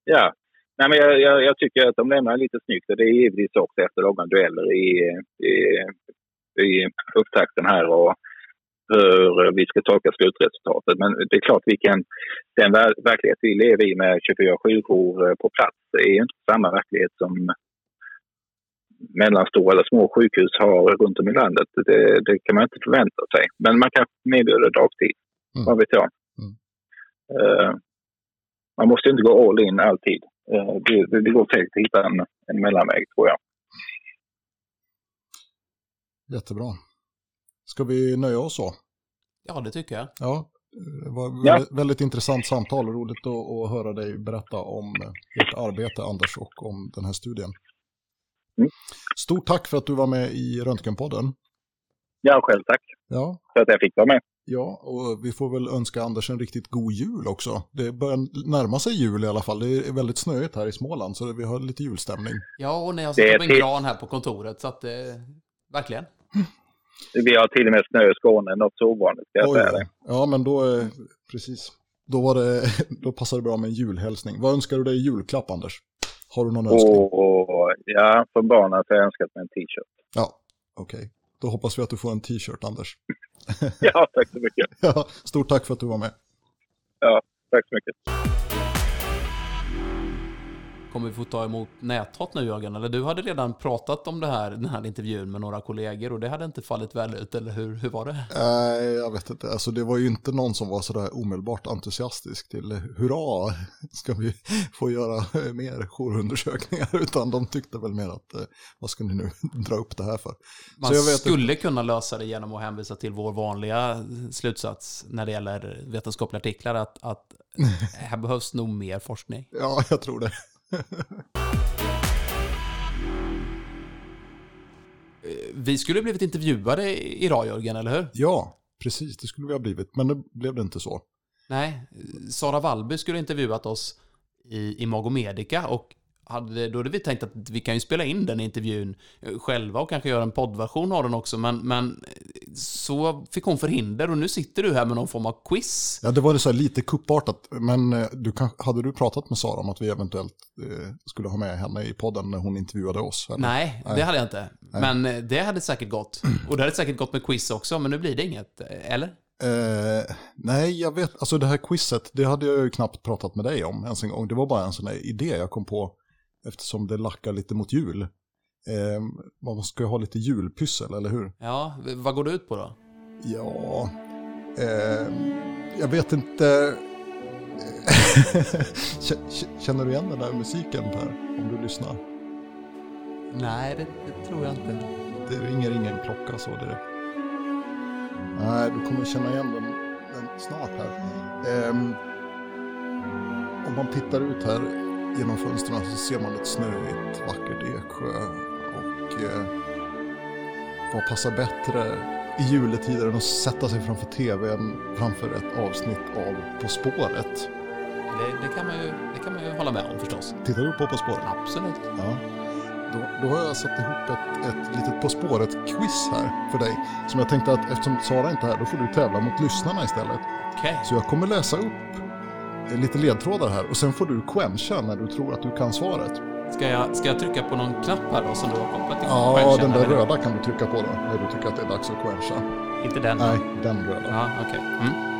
Ja, Nej, men jag, jag, jag, tycker att de lämnar lite snyggt och det är givetvis också efter långa dueller i, i, i upptakten här och hur vi ska tolka slutresultatet. Men det är klart, vilken, den verklighet vi lever i med 24 sjukjour på plats är ju inte samma verklighet som mellanstora eller små sjukhus har runt om i landet. Det, det kan man inte förvänta sig. Men man kan erbjuda dagtid, mm. vad vet jag. Mm. Uh, man måste inte gå all in alltid. Uh, det, det, går säkert att hitta en, en mellanväg, tror jag. Jättebra. Ska vi nöja oss så? Ja, det tycker jag. Ja, det var ja. väldigt intressant samtal. Roligt att, att höra dig berätta om ert arbete, Anders, och om den här studien. Mm. Stort tack för att du var med i Röntgenpodden. Ja, själv tack. Ja. För att jag fick vara med. Ja, och vi får väl önska Anders en riktigt god jul också. Det börjar närma sig jul i alla fall. Det är väldigt snöigt här i Småland, så vi har lite julstämning. Ja, och ni har satt upp en gran här på kontoret, så att eh, verkligen. Vi har till och med snö i Skåne, något så ovanligt ska jag Oj, säga det. Ja, men då, eh, precis. Då, var det, då passar det bra med en julhälsning. Vad önskar du dig i julklapp, Anders? Har du någon önskan? Och, ja, för barnen har jag önskat mig en t-shirt. Ja, okej. Okay. Då hoppas vi att du får en t-shirt, Anders. ja, tack så mycket. ja, stort tack för att du var med. Ja, tack så mycket. Kommer vi få ta emot näthat nu Jörgen? Eller du hade redan pratat om det här, den här intervjun med några kollegor och det hade inte fallit väl ut, eller hur, hur var det? Nej, jag vet inte. Alltså det var ju inte någon som var sådär omedelbart entusiastisk till hurra, ska vi få göra mer jourundersökningar, utan de tyckte väl mer att vad ska ni nu dra upp det här för? Man skulle inte. kunna lösa det genom att hänvisa till vår vanliga slutsats när det gäller vetenskapliga artiklar, att, att här behövs nog mer forskning. Ja, jag tror det. Vi skulle blivit intervjuade idag, Jörgen, eller hur? Ja, precis. Det skulle vi ha blivit, men det blev det inte så. Nej, Sara Wallby skulle intervjuat oss i, i Magomedica och hade, då hade vi tänkt att vi kan ju spela in den intervjun själva och kanske göra en poddversion av den också, men, men så fick hon förhinder och nu sitter du här med någon form av quiz. Ja, det var det så lite kuppartat, men eh, du kan, hade du pratat med Sara om att vi eventuellt eh, skulle ha med henne i podden när hon intervjuade oss? Nej, Nej, det hade jag inte. Nej. Men eh, det hade säkert gått. Och det hade säkert gått med quiz också, men nu blir det inget, eller? Eh, nej, jag vet, alltså det här quizet, det hade jag ju knappt pratat med dig om ens en gång. Det var bara en sån här idé jag kom på eftersom det lackar lite mot jul. Eh, man ska ju ha lite julpyssel, eller hur? Ja, vad går det ut på då? Ja, eh, jag vet inte. Känner du igen den där musiken Per, om du lyssnar? Nej, det, det tror jag inte. Det ringer ingen klocka så direkt. Nej, du kommer känna igen den, den snart här. Eh, om man tittar ut här genom fönstren så ser man ett snöigt, vackert Eksjö. Och eh, vad passar bättre i juletider än att sätta sig framför tvn framför ett avsnitt av På spåret? Det, det, kan man ju, det kan man ju hålla med om förstås. Tittar du på På spåret? Absolut. Ja. Då, då, har jag satt ihop ett, ett litet På spåret-quiz här för dig. Som jag tänkte att eftersom Sara inte är här, då får du tävla mot lyssnarna istället. Okay. Så jag kommer läsa upp lite ledtrådar här och sen får du quencha när du tror att du kan svaret. Ska jag, ska jag trycka på någon knapp här då som du har kopplat till Ja, quencha, den där röda kan du trycka på då när du tycker att det är dags att quencha. Inte den? Nej, den röda. Ja, okej. Okay. Mm.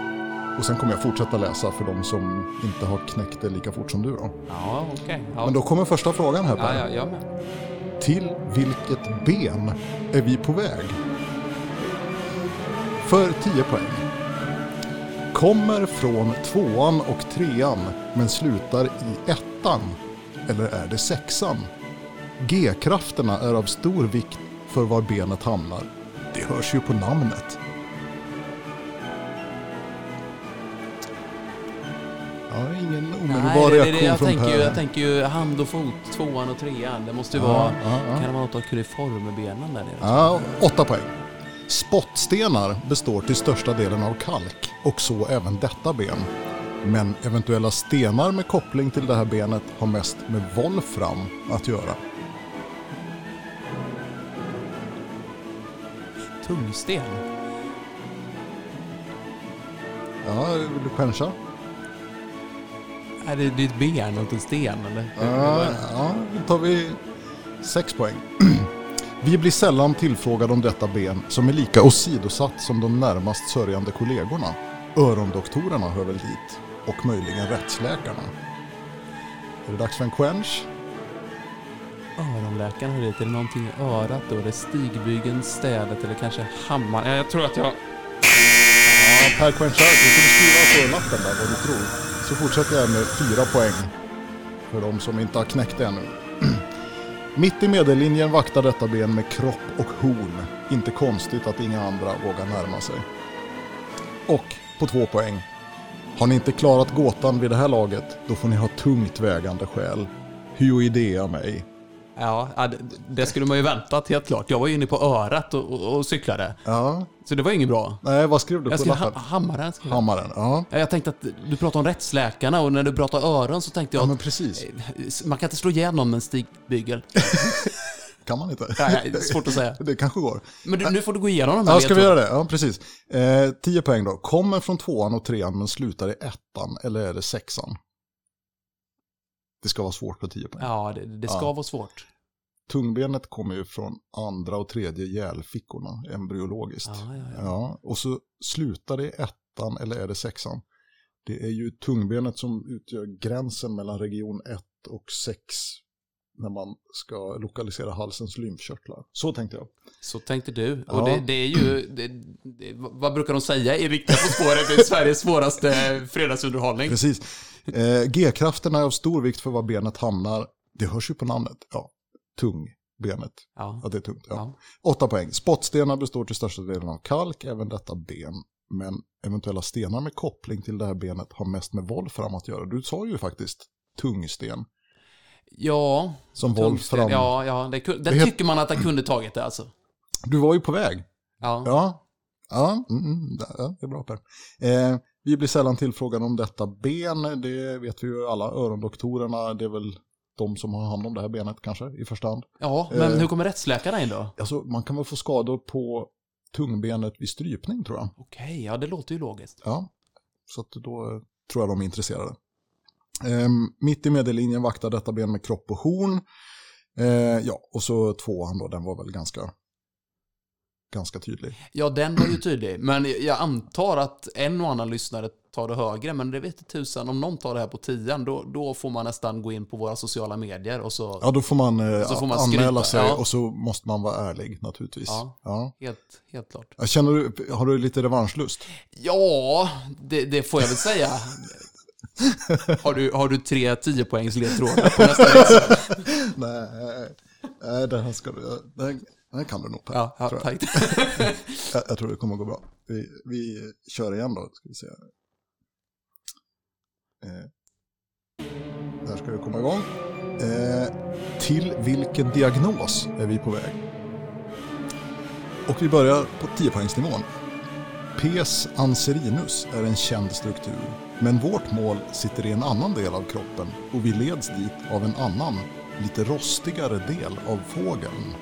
Och sen kommer jag fortsätta läsa för de som inte har knäckt det lika fort som du då. Ja, okej. Okay. Ja. Men då kommer första frågan här Per. Ja, ja, ja. Till vilket ben är vi på väg? För 10 poäng. Kommer från tvåan och trean men slutar i ettan? Eller är det sexan? G-krafterna är av stor vikt för var benet hamnar. Det hörs ju på namnet. Ja, ingen omedelbar reaktion det, det, jag från tänker Per. Ju, jag tänker ju hand och fot, tvåan och trean. Det måste ju ja, vara... Ja, ja. Kan det vara något av kuriformbenen där nere? Ja, åtta poäng. Spottstenar består till största delen av kalk och så även detta ben. Men eventuella stenar med koppling till det här benet har mest med volfram att göra. Tungsten? Ja, vill du quencha? Är det ditt ben och inte sten eller? Ja, ja, då tar vi sex poäng. Vi blir sällan tillfrågade om detta ben som är lika åsidosatt som de närmast sörjande kollegorna. Örondoktorerna hör väl dit. Och möjligen rättsläkarna. Är det dags för en quench? Öronläkaren hör dit. Är det någonting i örat då? Är det stigbygeln, städet eller kanske hammaren? Jag tror att jag... Ja, Per quenchar. Du kunde skriva på lappen där vad du tror. Så fortsätter jag med fyra poäng. För de som inte har knäckt det ännu. Mitt i medellinjen vaktar detta ben med kropp och horn. Inte konstigt att inga andra vågar närma sig. Och på två poäng. Har ni inte klarat gåtan vid det här laget, då får ni ha tungt vägande skäl. Hyoidea mig. Ja, det skulle man ju väntat helt klart. Jag var ju inne på örat och, och, och cyklade. Ja. Så det var inget bra. Nej, vad skrev du jag på lappen? Ha hammaren. Skrev hammaren, ja. Jag tänkte att du pratade om rättsläkarna och när du pratade öron så tänkte jag ja, men precis. att man kan inte slå ihjäl någon med en stigbygel. kan man inte? Nej, det är svårt att säga. det kanske går. Men du, nu får du gå igenom de här Ja, ska vi göra det? Ja, precis. Eh, tio poäng då. Kommer från tvåan och trean men slutar i ettan, eller är det sexan? Det ska vara svårt på tio poäng. Ja, det, det ska ja. vara svårt. Tungbenet kommer ju från andra och tredje hjälfickorna embryologiskt. Ja, ja, ja. ja, och så slutar det i ettan eller är det sexan? Det är ju tungbenet som utgör gränsen mellan region 1 och 6 när man ska lokalisera halsens lymfkörtlar. Så tänkte jag. Så tänkte du. Ja. Och det, det är ju, det, det, vad brukar de säga i Riktiga På spåret? Det är Sveriges svåraste fredagsunderhållning. Precis. Eh, G-krafterna är av stor vikt för var benet hamnar. Det hörs ju på namnet. Ja, tungbenet. Ja. Ja, det är tungt. Ja. Ja. Åtta poäng. Spottstenar består till största delen av kalk, även detta ben. Men eventuella stenar med koppling till det här benet har mest med volfram att göra. Du sa ju faktiskt tungsten. Ja, Som volfram. Ja, ja, det, det Det het- tycker man att han kunde tagit det alltså. Du var ju på väg. Ja. Ja, ja, mm, mm, ja det är bra Per. Eh, vi blir sällan tillfrågade om detta ben, det vet vi ju alla. Örondoktorerna, det är väl de som har hand om det här benet kanske i första hand. Ja, men Eh. hur kommer rättsläkarna in då? Alltså, man kan väl få skador på tungbenet vid strypning tror jag. Okej, ja det låter ju logiskt. Ja, så att då eh, tror jag de är intresserade. Ehm, mitt i medellinjen vaktar detta ben med kropp och horn. Eh, ja, och så tvåan då, den var väl ganska, ganska tydlig. Ja, den var ju tydlig. Men jag antar att en och annan lyssnare tar det högre, men det vet tusan. Om någon tar det här på tian, då, då får man nästan gå in på våra sociala medier och så... Ja, då får man, eh, Så får man anmäla sig ja. och så måste man vara ärlig naturligtvis. Ja. Ja. Helt, helt klart. Känner du, har du lite revanschlust? Ja, det, det får jag väl säga. Har du, har du tre 10 poängs ledtrådar på nästa resa? nej, nej, det här ska du, det här kan du nog Per. Ja, ja tror jag. Jag, jag tror det kommer gå bra. Vi, vi kör igen då, ska vi se. Eh, där ska vi komma igång. Eh, till vilken diagnos är vi på väg? Och vi börjar på 10-poängsnivån. Pes anserinus är en känd struktur, men vårt mål sitter i en annan del av kroppen och vi leds dit av en annan, lite rostigare del av fågeln.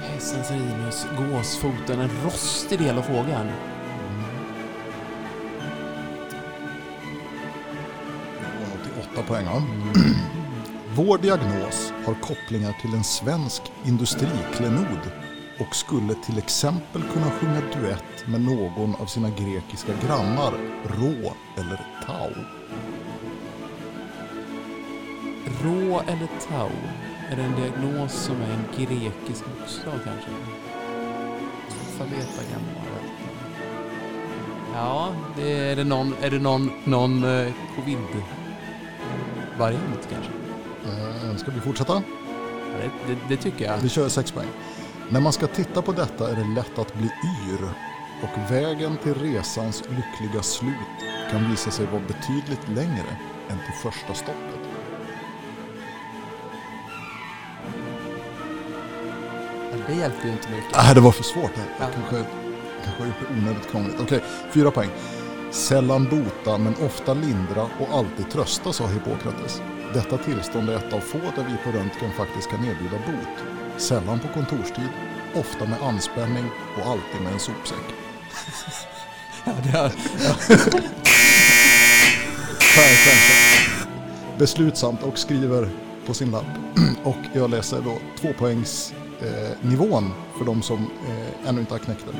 Hästens rinus, gåsfoten, en rostig del av fågeln. Poäng. va? Vår diagnos har kopplingar till en svensk industriklenod och skulle till exempel kunna sjunga duett med någon av sina grekiska grannar, Rå eller Tau. Rå eller tau? Är det en diagnos som är en grekisk bokstav kanske? Alfabetagramma. Ja, det är, är det någon, är det någon, någon eh, covid-variant kanske? Eh, ska vi fortsätta? Ja, det, det, det tycker jag. Vi kör sex poäng. När man ska titta på detta är det lätt att bli yr och vägen till resans lyckliga slut kan visa sig vara betydligt längre än till första stoppet. Det hjälper ju inte mycket. Nej, det var för svårt. Ja. kanske, kanske har gjort det onödigt krångligt. Okej, fyra poäng. Sällan bota men ofta lindra och alltid trösta, sa Hippokrates. Detta tillstånd är ett av få där vi på röntgen faktiskt kan erbjuda bot. Sällan på kontorstid, ofta med anspänning och alltid med en sopsäck. Ja, det är, Per Stjernstedt. Beslutsamt och skriver på sin lapp. Och jag läser då tvåpoängs eh, för de som eh, ännu inte har knäckt det.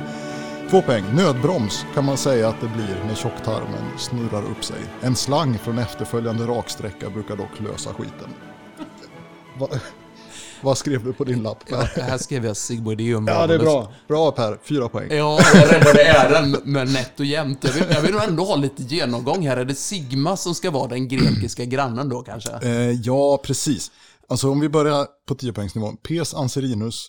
Två poäng. Nödbroms kan man säga att det blir när tjocktarmen snurrar upp sig. En slang från efterföljande raksträcka brukar dock lösa skiten. Va, vad skrev du på din lapp? ja, här skrev jag Sigmoideum. Ja, det är bra. Bra Per, fyra poäng. Ja, jag räddade äran med nätt och jämnt. Jag vill, jag vill ändå ha lite genomgång här. Är det Sigma som ska vara den grekiska grannen då kanske? Eh, ja, precis. Alltså om vi börjar på 10-poängsnivån. Pes anserinus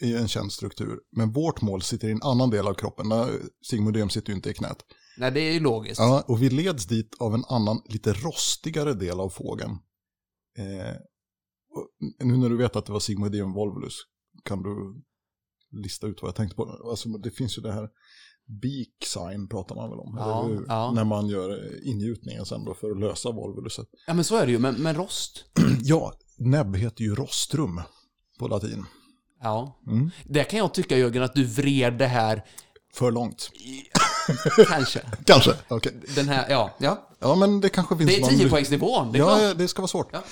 är en känd struktur, men vårt mål sitter i en annan del av kroppen. Nej, Sigmoideum sitter ju inte i knät. Nej, det är ju logiskt. Ja, och vi leds dit av en annan, lite rostigare del av fågeln. Eh, nu när du vet att det var Sigmoideum volvulus, kan du lista ut vad jag tänkte på? Alltså, det finns ju det här beak sign pratar man väl om, Ja, hur? ja. När man gör ingjutningen sen då för att lösa volvuluset. Ja, men så är det ju. Men, men rost? Ja, näbb heter ju rostrum på latin. Ja. Mm. Det kan jag tycka, Jörgen, att du vred det här, För långt. kanske. Kanske, okej. Den här, ja. ja. Ja, men det kanske finns Det är någon- 10-poängsnivån, det är klart. Ja, det ska vara svårt. Ja.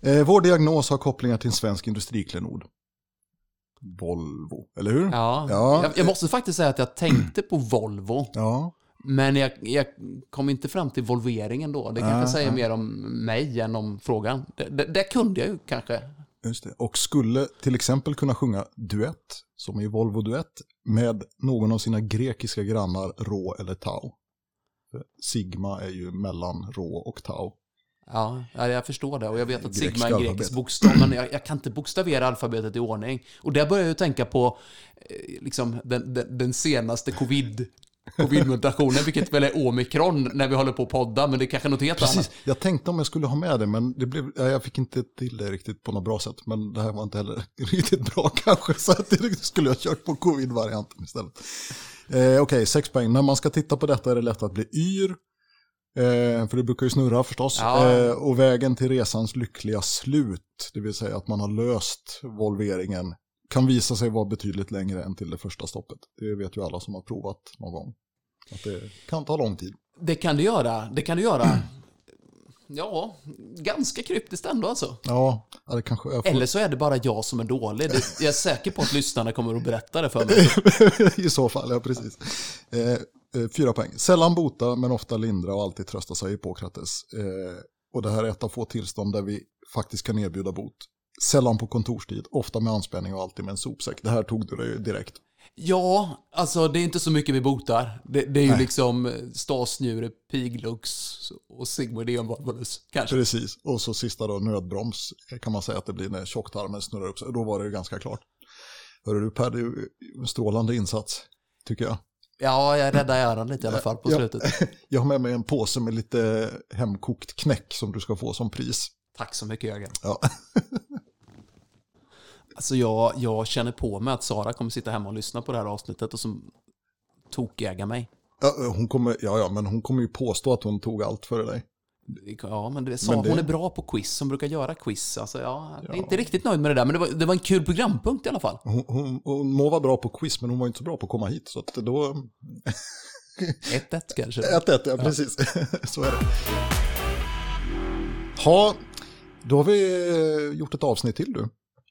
Eh, vår diagnos har kopplingar till en svensk industriklenod. Volvo, eller hur? Ja. Ja. Jag, jag måste faktiskt säga att jag tänkte på Volvo. Ja. Men jag, jag kom inte fram till volveringen då. Det kanske Nej, säger nej. mer om mig än om frågan. Det, kunde jag ju kanske. Just det. Och skulle till exempel kunna sjunga duett, som i Volvo Duett, med någon av sina grekiska grannar Rå eller Tau. Sigma är ju mellan Rå och Tau. Ja, ja, jag förstår det. Och jag vet att Sigma är grekisk bokstav, men jag, jag kan inte bokstavera alfabetet i ordning. Och där börjar jag ju tänka på eh, liksom, den, den, den senaste covid covid-mutationen, vilket väl är omikron när vi håller på att podda, men det är kanske något helt Precis, annat. jag tänkte om jag skulle ha med det, men det blev, ja, jag fick inte till det riktigt på något bra sätt. Men det här var inte heller riktigt bra kanske, så att det skulle jag ha kört på covid-varianten istället. Eh, Okej, sex poäng. När man ska titta på detta är det lätt att bli yr. Eh, för det brukar ju snurra förstås. Ja. Eh, och vägen till resans lyckliga slut, det vill säga att man har löst volveringen, kan visa sig vara betydligt längre än till det första stoppet. Det vet ju alla som har provat någon gång. Att det kan ta lång tid. Det kan du göra, det kan du göra. Ja, ganska kryptiskt ändå alltså. Ja, det kanske får... Eller så är det bara jag som är dålig. Det, jag är säker på att lyssnarna kommer att berätta det för mig. I så fall, ja precis. Eh, eh, fyra poäng. Sällan bota, men ofta lindra och alltid trösta sig Hippokrates. Eh, och det här är ett av få tillstånd där vi faktiskt kan erbjuda bot. Sällan på kontorstid, ofta med anspänning och alltid med en sopsäck. Det här tog du dig direkt. Ja, alltså det är inte så mycket vi botar. Det, det är ju Nej. liksom stasnjure, piglux och sigmoid envalvulus, kanske. Precis. Och så sista då, nödbroms kan man säga att det blir när tjocktarmen snurrar upp sig. Då var det ju ganska klart. Hörru du Per, det är ju en strålande insats, tycker jag. Ja, jag räddar äran lite i alla fall på slutet. Jag har med mig en påse med lite hemkokt knäck som du ska få som pris. Tack så mycket Jörgen. Ja. Alltså jag, jag känner på mig att Sara kommer sitta hemma och lyssna på det här avsnittet och som tokäga mig. Ja, hon kommer, ja, ja, men hon kommer ju påstå att hon tog allt före dig. Ja, men det sa Men det- hon är bra på quiz, hon brukar göra quiz. Alltså, ja, jag är Ja. inte riktigt nöjd med det där, men det var, det var en kul programpunkt i alla fall. Hon, hon, hon må vara bra på quiz, men hon var inte så bra på att komma hit. Så att då... 1-1 kanske. 1-1, ja, precis. så är det. Ja, då har vi eh, gjort ett avsnitt till du.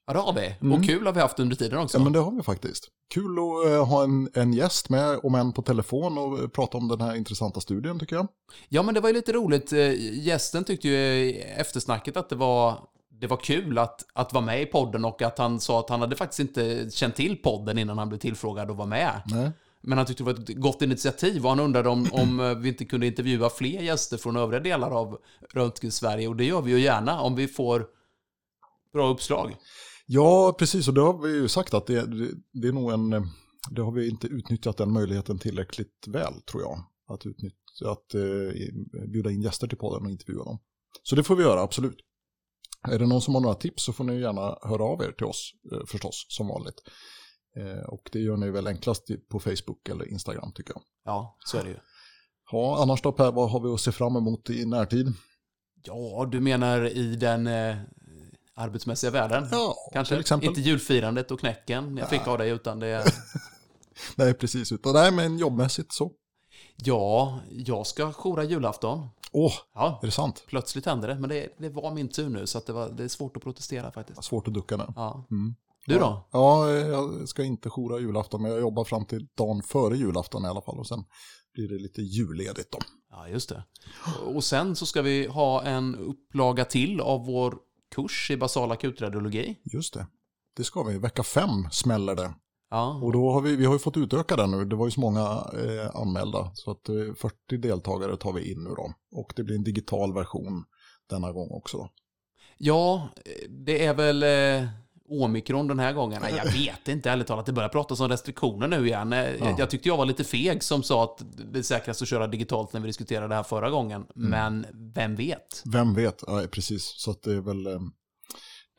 Ja, det har vi. Mm. Och kul har vi haft under tiden också. Ja, men det har vi faktiskt. Kul att eh, ha en, en gäst med, om än på telefon, och eh, prata om den här intressanta studien tycker jag. Ja, men det var ju lite roligt. Eh, Gästen tyckte ju eftersnacket att det var, det var kul att, att vara med i podden och att han sa att han hade faktiskt inte känt till podden innan han blev tillfrågad att vara med. Nej. Men han tyckte det var ett gott initiativ och han undrade om, om vi inte kunde intervjua fler gäster från övriga delar av Röntgen-Sverige. Och det gör vi ju gärna om vi får bra uppslag. Ja, precis. Och det har vi ju sagt att det, det, är nog en... Det har vi inte utnyttjat den möjligheten tillräckligt väl, tror jag. Att, utnyttja, att eh, bjuda in gäster till podden och intervjua dem. Så det får vi göra, absolut. Är det någon som har några tips så får ni gärna höra av er till oss, eh, förstås, som vanligt. Eh, och det gör ni väl enklast på Facebook eller Instagram, tycker jag. Ja, så är det ju. Ja, annars då Per, vad har vi att se fram emot i närtid? Ja, du menar i den eh, arbetsmässiga världen? Ja, Kanske inte julfirandet och knäcken jag fick av dig, utan det... Nej, precis. Utan, nej, men jobbmässigt så. Ja, jag ska joura julafton. Åh, Ja, är det sant? plötsligt hände det, men det, det var min tur nu, så det, var, det är svårt att protestera faktiskt. Svårt att ducka nu. Ja. Mm. Du då? Ja, jag ska inte joura julafton, men jag jobbar fram till dagen före julafton i alla fall. Och sen blir det lite julledigt då. Ja, just det. Och sen så ska vi ha en upplaga till av vår kurs i basal akutradiologi. Just det. Det ska vi. Vecka fem smäller det. Ja, Och då har vi, vi har ju fått utöka den nu. Det var ju så många eh, anmälda. Så att eh, 40 deltagare tar vi in nu då. Och det blir en digital version denna gång också. Ja det är väl eh, omikron den här gången. Jag vet inte ärligt talat. Det börjar pratas om restriktioner nu igen. Eh, Jag, jag tyckte jag var lite feg som sa att det är säkrast att köra digitalt när vi diskuterade det här förra gången. Men vem vet? Vem vet? Ja, precis. Så det är väl... Eh,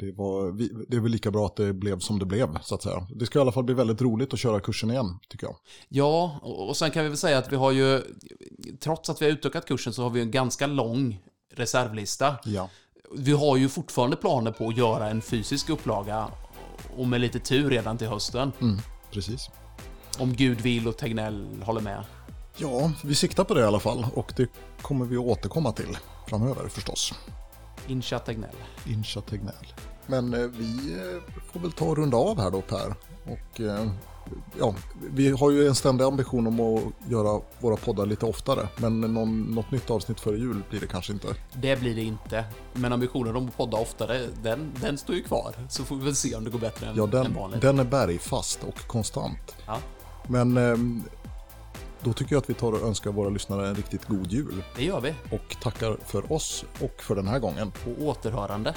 det, var, det är väl lika bra att det blev som det blev, så att säga. Det ska i alla fall bli väldigt roligt att köra kursen igen, tycker jag. Ja, och och sen kan vi väl säga att vi har ju, trots att vi har utökat kursen så har vi en ganska lång reservlista. Ja. Vi har ju fortfarande planer på att göra en fysisk upplaga och med lite tur redan till hösten. Mm, precis. Om Gud vill och Tegnell håller med. Ja, vi siktar på det i alla fall. Och det kommer vi att återkomma till framöver förstås. Incha Tegnell. Incha Tegnell. Men eh, vi eh, får väl ta och runda av här då Per. Och eh, ja, vi har ju en ständig ambition om att göra våra poddar lite oftare. Men någon, något nytt avsnitt före jul blir det kanske inte. Det blir det inte. Men ambitionen om att podda oftare, den, den står ju kvar. Så får vi väl se om det går bättre än, Ja, än den, vanligt. den är bergfast och konstant. Ja, Men ehm, då tycker jag att vi tar och önskar våra lyssnare en riktigt god jul. det gör vi. Och tackar för oss och för den här gången. På återhörande.